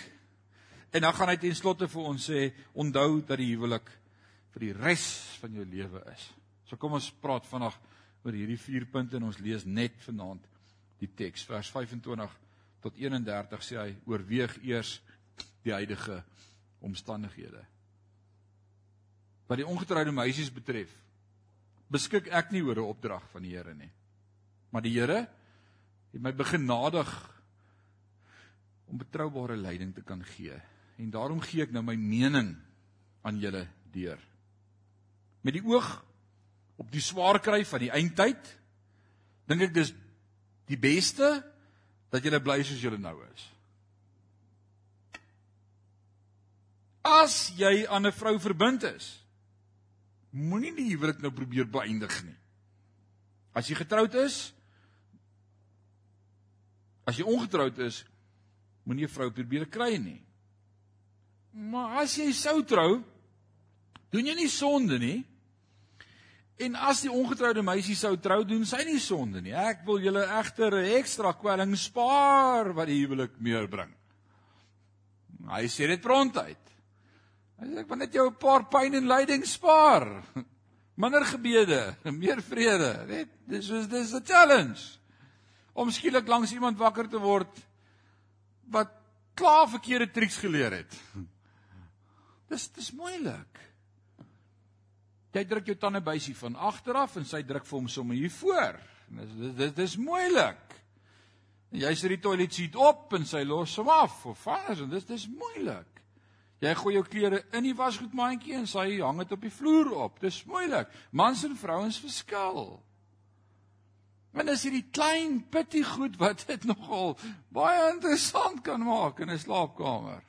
Speaker 1: En dan gaan hy ten slotte vir ons sê onthou dat die huwelik vir die res van jou lewe is. So kom ons praat vandag oor hierdie vier punte en ons lees net vanaand die teks vers 25 tot 31 sê hy oorweeg eers die huidige omstandighede. Wat die ongetroude meisies betref, beskik ek nie oor 'n opdrag van die Here nie. Maar die Here het my begenadig om betroubare leiding te kan gee. En daarom gee ek nou my mening aan julle deur. Met die oog op die swaar kry van die eindtyd dink ek dis die beste dat jy bly soos jy nou is. As jy aan 'n vrou verbind is, moenie die huwelik nou probeer beëindig nie. As jy getroud is, as jy ongetroud is, moenie 'n vrou probeer kry nie. Maar as jy sou trou, doen jy nie sonde nie. En as die ongetroude meisie sou trou, doen sy nie sonde nie. Ek wil julle egter 'n ekstra kwelling spaar wat die huwelik meer bring. Hy sê dit prontuit. Hy sê ek wil net jou 'n paar pyn en lyding spaar. Minder gebede, meer vrede. Net dis is dis 'n challenge. Om skielik langs iemand wakker te word wat klaar verkeerde triks geleer het. Dis dis moeilik. Jy druk jou tandebuisie van agter af en sy druk vir hom sommer hier voor. Dis dis dis, dis moeilik. Jy sit die toilet seat op en sy los hom af of en dis dis moeilik. Jy gooi jou klere in die wasgoedmandjie en sy hang dit op die vloer op. Dis moeilik. Mans en vrouens verskil. Want as hierdie klein pitty goed wat dit nogal baie interessant kan maak in 'n slaapkamer.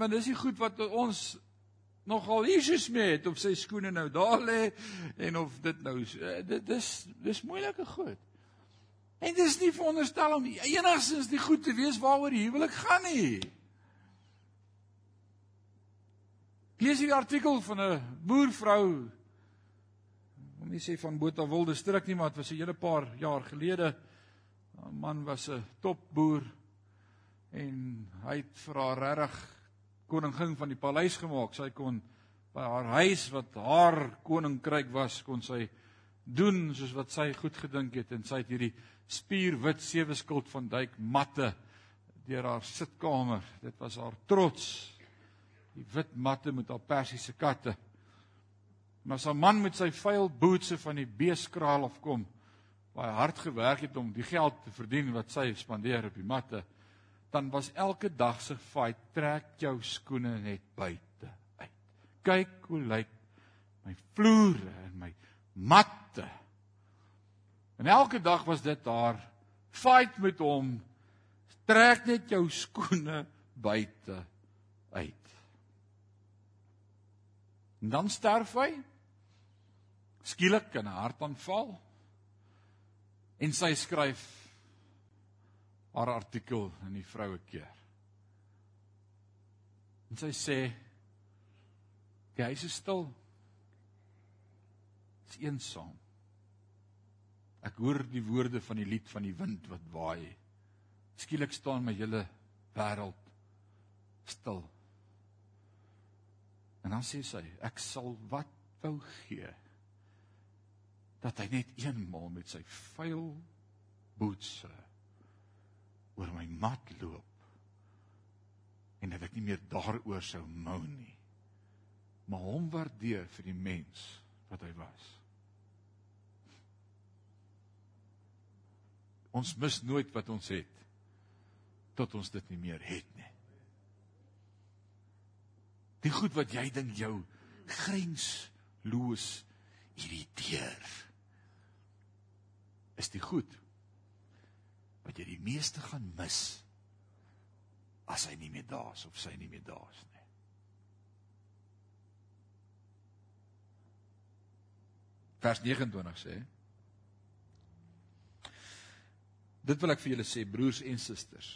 Speaker 1: Want dis die goed wat ons nogal issues mee het of sy skoene nou daar lê en of dit nou eh, dit dis dis moeilike goed. En dit is nie veronderstel om enigstens die goed te wees waaroor die huwelik gaan nie. Lees hierdie artikel van 'n boervrou. Om nie sê van Botawilde strik nie, maar dit was 'n hele paar jaar gelede. 'n Man was 'n topboer en hy het vir haar regtig koningin van die paleis gemaak. Sy kon by haar huis wat haar koninkryk was, kon sy doen soos wat sy goed gedink het en sy het hierdie spierwit sewe skild van duik matte deur haar sitkamer. Dit was haar trots. Die wit matte met haar persiese katte. Maar sy man met sy vuil bootse van die beeskraal afkom, baie hard gewerk het om die geld te verdien wat sy spandeer op die matte dan was elke dag se fight trek jou skoene net buite uit. Kyk hoe lyk my vloere en my matte. En elke dag was dit haar fight met hom. Trek net jou skoene buite uit. En dan sterf hy. Skielik in 'n hartaanval. En sy skryf haar artikel in die vroue keer. En sy sê die huis is stil. Dit is eensaam. Ek hoor die woorde van die lied van die wind wat waai. Skielik staan my hele wêreld stil. En dan sê sy, ek sal wat wou gee dat hy net eenmal met sy vuil boetse oor my mat loop en dat ek nie meer daaroor sou mou nie maar hom waardeer vir die mens wat hy was. Ons mis nooit wat ons het tot ons dit nie meer het nie Die goed wat jy dink jou grensloos irriteer. Is die goed wat jy die meeste gaan mis as hy nie meer daar is of sy nie meer daar is nie. Vers 29 sê Dit wil ek vir julle sê broers en susters.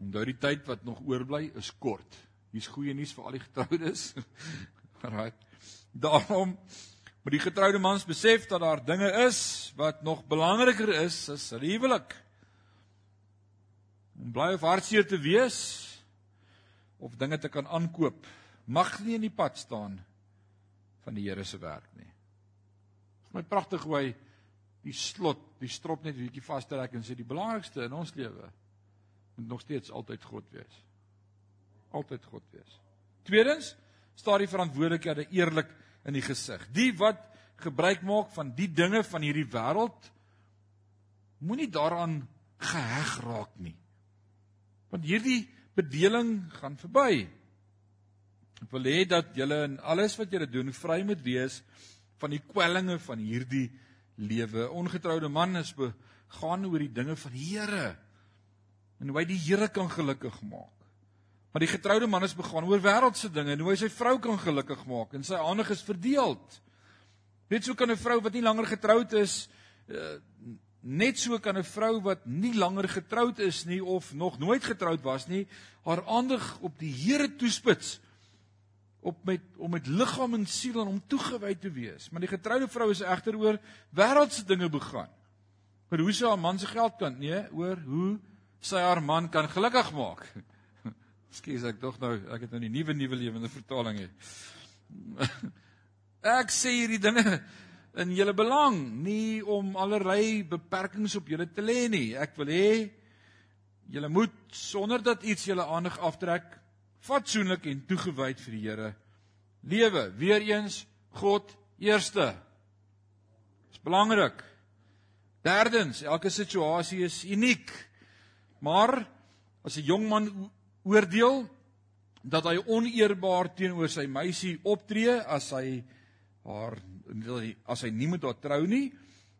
Speaker 1: Onthou die tyd wat nog oorbly is kort. Hier's goeie nuus vir al die getroudes. Alraai. Daarom moet die getroude mans besef dat daar dinge is wat nog belangriker is as huwelik. Om bly of hartseer te wees of dinge te kan aankoop mag nie in die pad staan van die Here se werk nie. My pragtig hoe hy die slot, die strop net bietjie vastrek en sê die belangrikste in ons lewe moet nog steeds altyd God wees. Altyd God wees. Tweedens, staar die verantwoordelikhede eerlik in die gesig. Die wat gebruik maak van die dinge van hierdie wêreld moenie daaraan geheg raak nie. Want hierdie bedeling gaan verby. Ek wil hê dat julle in alles wat julle doen vry moet wees van die kwellinge van hierdie lewe. Ongetroude man is begaan oor die dinge van die Here en hoe hy die Here kan gelukkig maak. Maar die getroude man is begaan oor wêreldse dinge en hoe hy sy vrou kan gelukkig maak en sy aandag is verdeeld. Net so kan 'n vrou wat nie langer getroud is uh, net so kan 'n vrou wat nie langer getroud is nie of nog nooit getroud was nie, haar aandag op die Here toespits op met om met liggaam en siel aan hom toegewy te wees. Maar die getroude vrou is egter oor wêreldse dinge begaan. Maar hoe sy haar man se geld kan, nee, oor hoe sy haar man kan gelukkig maak. Skus ek tog nou, ek het nou die nuwe nuwe lewende vertaling hier. Ek sê hierdie dinge in julle belang, nie om allerlei beperkings op julle te lê nie. Ek wil hê julle moet sonder dat iets julle aandag aftrek, fatsoenlik en toegewyd vir die Here lewe. Weereens God eerste. Dis belangrik. Derdens, elke situasie is uniek. Maar as 'n jong man oordeel dat hy oneerbaar teenoor sy meisie optree as hy haar as hy nie met haar trou nie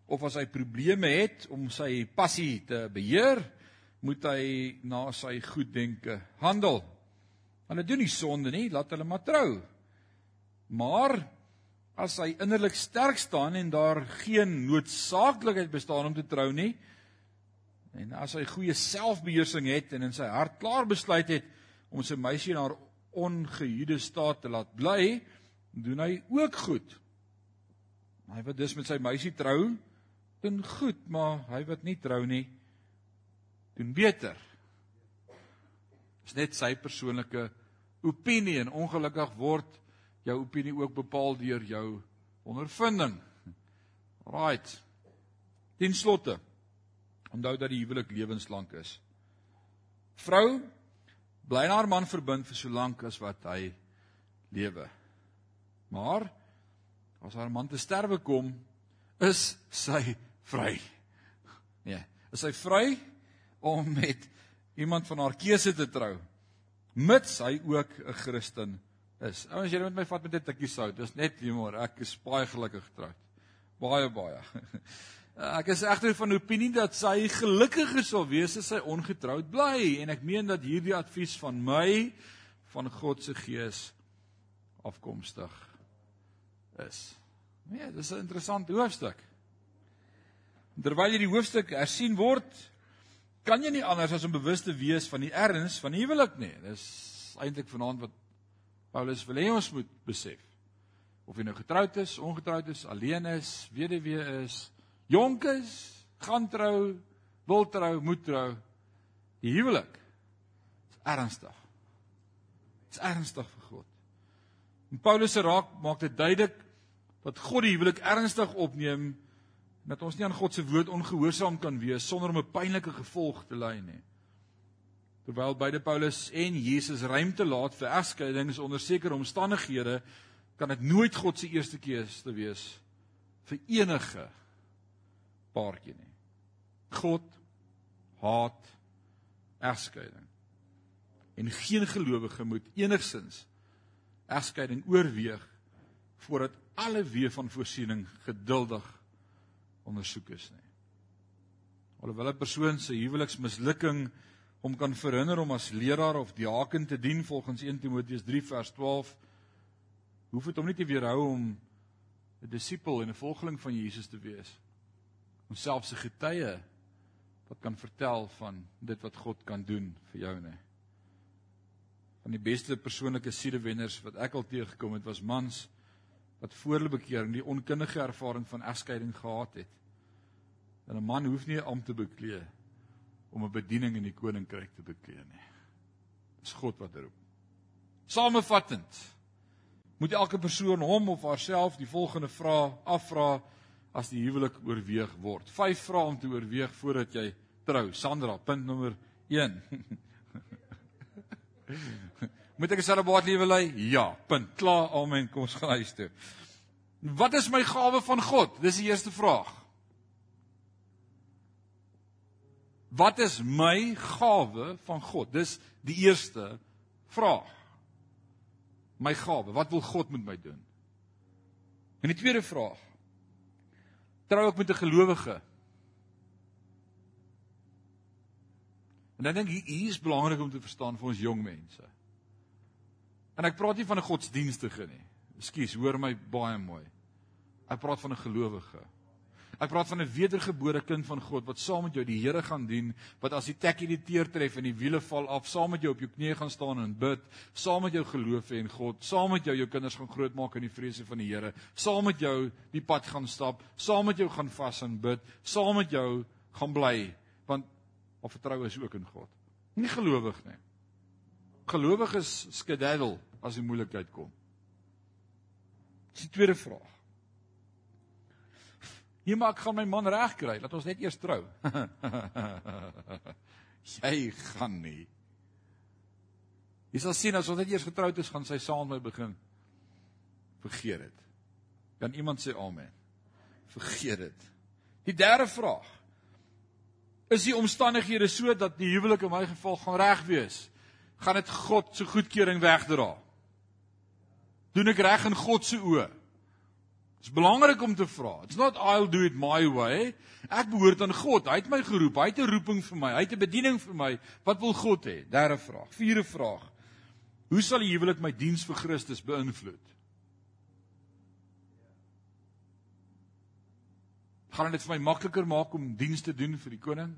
Speaker 1: of as hy probleme het om sy passie te beheer, moet hy na sy goeddenke handel. Hulle doen nie sonde nie, laat hulle maar trou. Maar as hy innerlik sterk staan en daar geen noodsaaklikheid bestaan om te trou nie, En as hy goeie selfbeheersing het en in sy hart klaar besluit het om sy meisie in haar ongehuide staat te laat bly, doen hy ook goed. Hy wat dus met sy meisie trou, doen goed, maar hy wat nie trou nie, doen beter. Dis net sy persoonlike opinie en ongelukkig word jou opinie ook bepaal deur jou ondervinding. Right. Ten slotte Onthou dat die huwelik lewenslank is. Vrou bly aan haar man verbind vir so lank as wat hy lewe. Maar as haar man te sterwe kom, is sy vry. Nee, is sy vry om met iemand van haar keuse te trou, mits hy ook 'n Christen is. Ouens, julle moet my vat met 'n tikkie sout. Dis net humor. Ek is baie gelukkig getroud. Baie baie. Ek is egter van opinie dat sy gelukkiger sal wees as sy ongetroud bly en ek meen dat hierdie advies van my van God se gees afkomstig is. Nee, dis 'n interessante hoofstuk. Terwyl jy die hoofstuk hersien word, kan jy nie anders as om bewus te wees van die erns van die huwelik nie. Dis eintlik vanaand wat Paulus wil hê ons moet besef. Of jy nou getroud is, ongetroud is, alleen is, weduwee is, jonk is, gaan trou, wil trou, moet trou. Die huwelik is ernstig. Dit is ernstig vir God. En Paulus se raak maak dit duidelik dat God die huwelik ernstig opneem en dat ons nie aan God se woord ongehoorsaam kan wees sonder om 'n pynlike gevolg te ly nie. Terwyl beide Paulus en Jesus ruimte laat vir egskeidings onder sekere omstandighede, kan dit nooit God se eerste keuse wees vir enige paartjie nie. God haat egskeiding. En geen gelowige moet enigsins egskeiding oorweeg voordat alle weë van voorsiening geduldig ondersoek is nie. Alhoewel 'n persoon se huweliksmislukking hom kan verhinder om as leraar of diaken te dien volgens 1 Timoteus 3 vers 12, hoef dit hom nie te weerhou om 'n disipel en 'n volgeling van Jesus te wees. Homself se getuie wat kan vertel van dit wat God kan doen vir jou nie. Van die beste persoonlike siedewenners wat ek al teëgekom het, was mans wat voor hulle bekering die onkundige ervaring van egskeiding gehad het. En 'n man hoef nie 'n ampt te beklee om 'n bediening in die koninkryk te beklee nie. Dis God wat roep. Samevattend moet elke persoon hom of haarself die volgende vraag afvra as die huwelik oorweeg word. Vyf vrae om te oorweeg voordat jy trou. Sandra, punt nommer 1. moet ek 'n celibaat lewe lei? Ja, punt. Klaar, amen. Kom ons gaan huis toe. Wat is my gawe van God? Dis die eerste vraag. Wat is my gawe van God? Dis die eerste vraag. My gawe, wat wil God met my doen? En die tweede vraag. Trou ek met 'n gelowige? En dan dink ek hier is belangrik om te verstaan vir ons jong mense. En ek praat nie van 'n godsdienstige nie. Ekskuus, hoor my baie mooi. Ek praat van 'n gelowige. Ek praat van 'n wedergebore kind van God wat saam met jou die Here gaan dien, wat as die tekkie die teer tref en die wiele val af, saam met jou op jou knieë gaan staan en bid, saam met jou geloof in God, saam met jou jou kinders gaan grootmaak in die vrese van die Here, saam met jou die pad gaan stap, saam met jou gaan vas en bid, saam met jou gaan bly, want of vertrou is ook in God. Nie gelowig nie. Gelowig is skedaddel as die moeilikheid kom. Dis die tweede vraag. Nee, maar ek gaan my man regkry. Laat ons net eers trou. Jy gaan nie. Jy sal sien as ons net eers getroud is, gaan sy saam met my begin. Vergeet dit. Kan iemand sê amen? Vergeet dit. Die derde vraag. Is die omstandighede so dat die huwelik in my geval gaan reg wees? Gaan dit God se goedkeuring wegdra? Doen ek reg in God se oë? Dit is belangrik om te vra. It's not I'll do it my way. Ek behoort aan God. Hy het my geroep. Hy het 'n roeping vir my. Hy het 'n bediening vir my. Wat wil God hê? Derde vraag. Vierde vraag. Hoe sal die huwelik my diens vir Christus beïnvloed? Gaan dit vir my makliker maak om diens te doen vir die koning?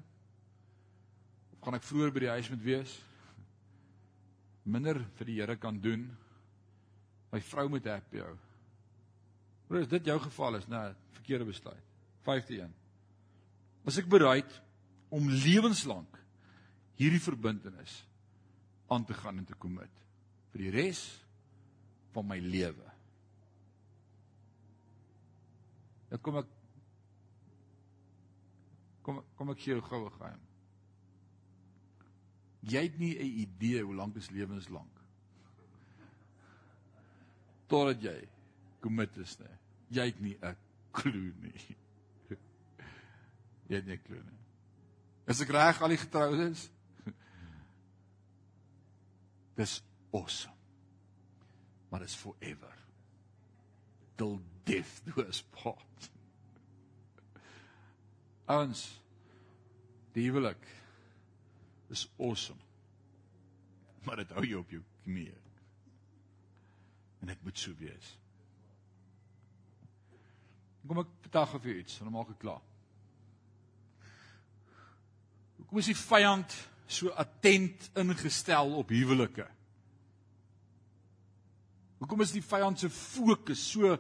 Speaker 1: Of gaan ek vroeër by die huis moet wees? Minder vir die Here kan doen. My vrou moet happy hou. Hoe is dit jou geval is, nee, verkeerde besluit. 51. Was ek bereid om lewenslank hierdie verbintenis aan te gaan en te commit vir die res van my lewe. Ja, kom ek kom kom ek gee jou goue geheim. Jy het nie 'n idee hoe lank is lewenslank. Totdat jy commit is nie. Jy het nie 'n klou nie. Jy het nie 'n klou nie. Is ek reg al die getroudes? Dis awesome. Maar is forever. Till death do us part. Ons die huwelik is awesome. Maar dit hou jou op jou knieë. En dit moet so wees. Kom ek vertel gou vir iets, dan maak ek klaar. Hoekom is die vyand so attent ingestel op huwelike? Hoekom is die vyand se fokus so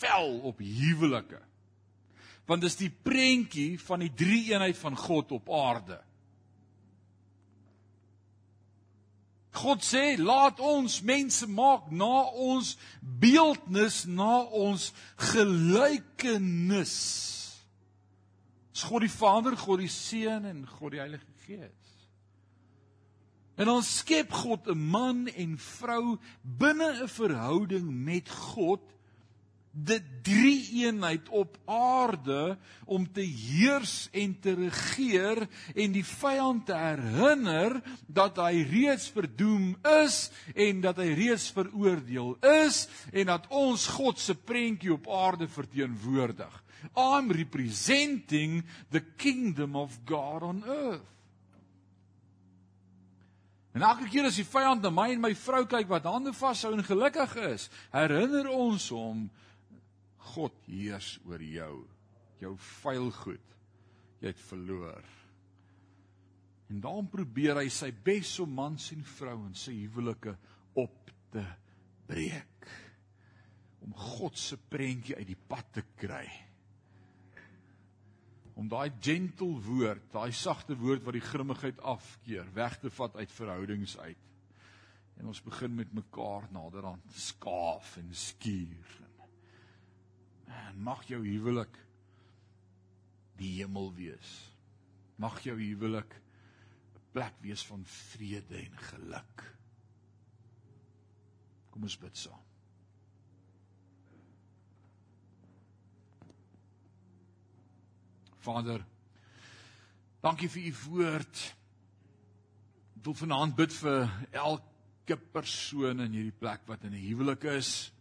Speaker 1: vel op huwelike? Want dis die prentjie van die drie-eenheid van God op aarde. God sê, "Laat ons mense maak na ons beeldnis, na ons gelykenis." Dis God die Vader, God die Seun en God die Heilige Gees. En ons skep God 'n man en vrou binne 'n verhouding met God die drie eenheid op aarde om te heers en te regeer en die vyand te herinner dat hy reeds verdoem is en dat hy reeds veroordeel is en dat ons God se prentjie op aarde verteenwoordig. I'm representing the kingdom of God on earth. En elke keer as die vyand na my en my vrou kyk wat hande vashou en gelukkig is, herinner ons hom God heers oor jou. Jou vuil goed. Jy het verloor. En daarom probeer hy sy bes om mans en vrouens se huwelike op te breek. Om God se prentjie uit die pad te kry. Om daai gentle woord, daai sagte woord wat die grimmigheid afkeer, weg te vat uit verhoudings uit. En ons begin met mekaar naderhand skaaf en skuur En mag jou huwelik die hemel wees. Mag jou huwelik 'n plek wees van vrede en geluk. Kom ons bid saam. Vader, dankie vir u woord. Ek wil vanaand bid vir elke persoon in hierdie plek wat in 'n huwelik is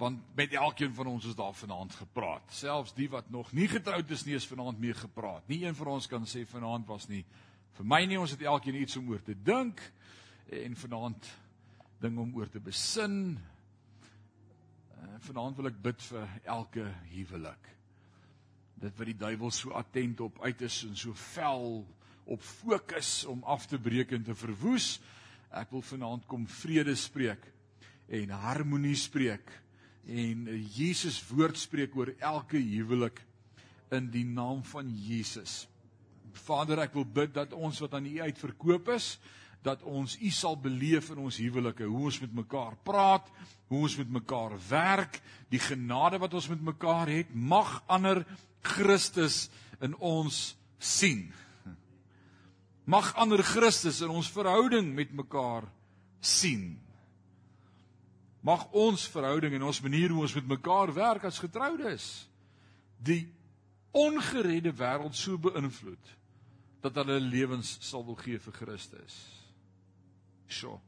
Speaker 1: want met elkeen van ons is daar vanaand gepraat. Selfs die wat nog nie getroud is nie, is vanaand mee gepraat. Nie een van ons kan sê vanaand was nie vir my nie. Ons het elkeen iets om oor te dink en vanaand ding om oor te besin. Eh, vanaand wil ek bid vir elke huwelik. Dit wat die duiwel so attent op uit is en so vel op fokus om af te breek en te verwoes. Ek wil vanaand kom vrede spreek en harmonie spreek en Jesus woord spreek oor elke huwelik in die naam van Jesus. Vader, ek wil bid dat ons wat aan U uitverkoop is, dat ons U sal beleef in ons huwelike, hoe ons met mekaar praat, hoe ons met mekaar werk, die genade wat ons met mekaar het, mag ander Christus in ons sien. Mag ander Christus in ons verhouding met mekaar sien. Mag ons verhouding en ons manier hoe ons met mekaar werk as getroudes die ongeredde wêreld so beïnvloed dat hulle lewens sal wil gee vir Christus. So.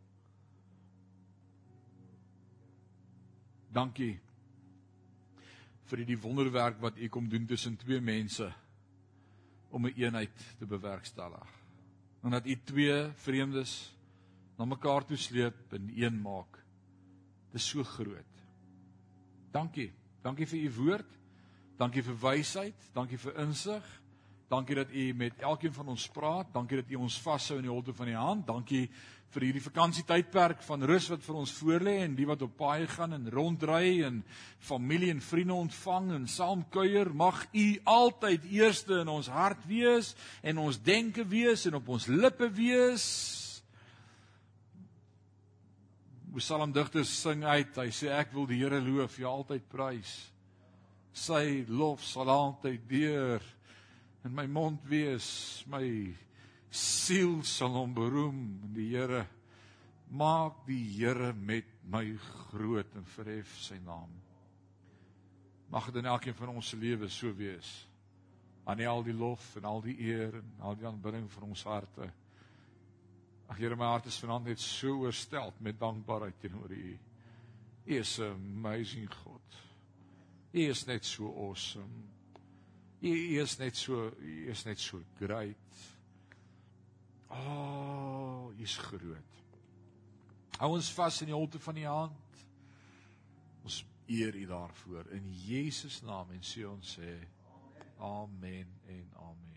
Speaker 1: Dankie vir die wonderwerk wat u kom doen tussen twee mense om 'n een eenheid te bewerkstellig. En dat u twee vreemdes na mekaar toe sleep en een maak. Dis so groot. Dankie. Dankie vir u woord. Dankie vir wysheid, dankie vir insig. Dankie dat u met elkeen van ons praat. Dankie dat u ons vashou in die holte van die hand. Dankie vir hierdie vakansietydperk van rus wat vir ons voorlê en die wat op paai gaan en ronddry en familie en vriende ontvang en saam kuier. Mag u altyd eerste in ons hart wees en ons denke wees en op ons lippe wees. Psalmdigter sing uit. Hy sê ek wil die Here loof, ja altyd prys. Sy lof sal altyd deur in my mond wees. My siel sal hom beroem. Die Here maak die Here met my groot en verhef sy naam. Mag dit in elkeen van ons se lewe so wees. Aan al die lof en al die eer en al die aanbidding van ons harte. Ag Here, my hart is vanaand net so oorstel met dankbaarheid teenoor U. U is 'n amazing God. U is net so awesome. U is net so, U is net so great. Oh, U is groot. Hou ons vas in die holte van U hand. Ons eer U daarvoor in Jesus naam en sê ons sê amen en amen.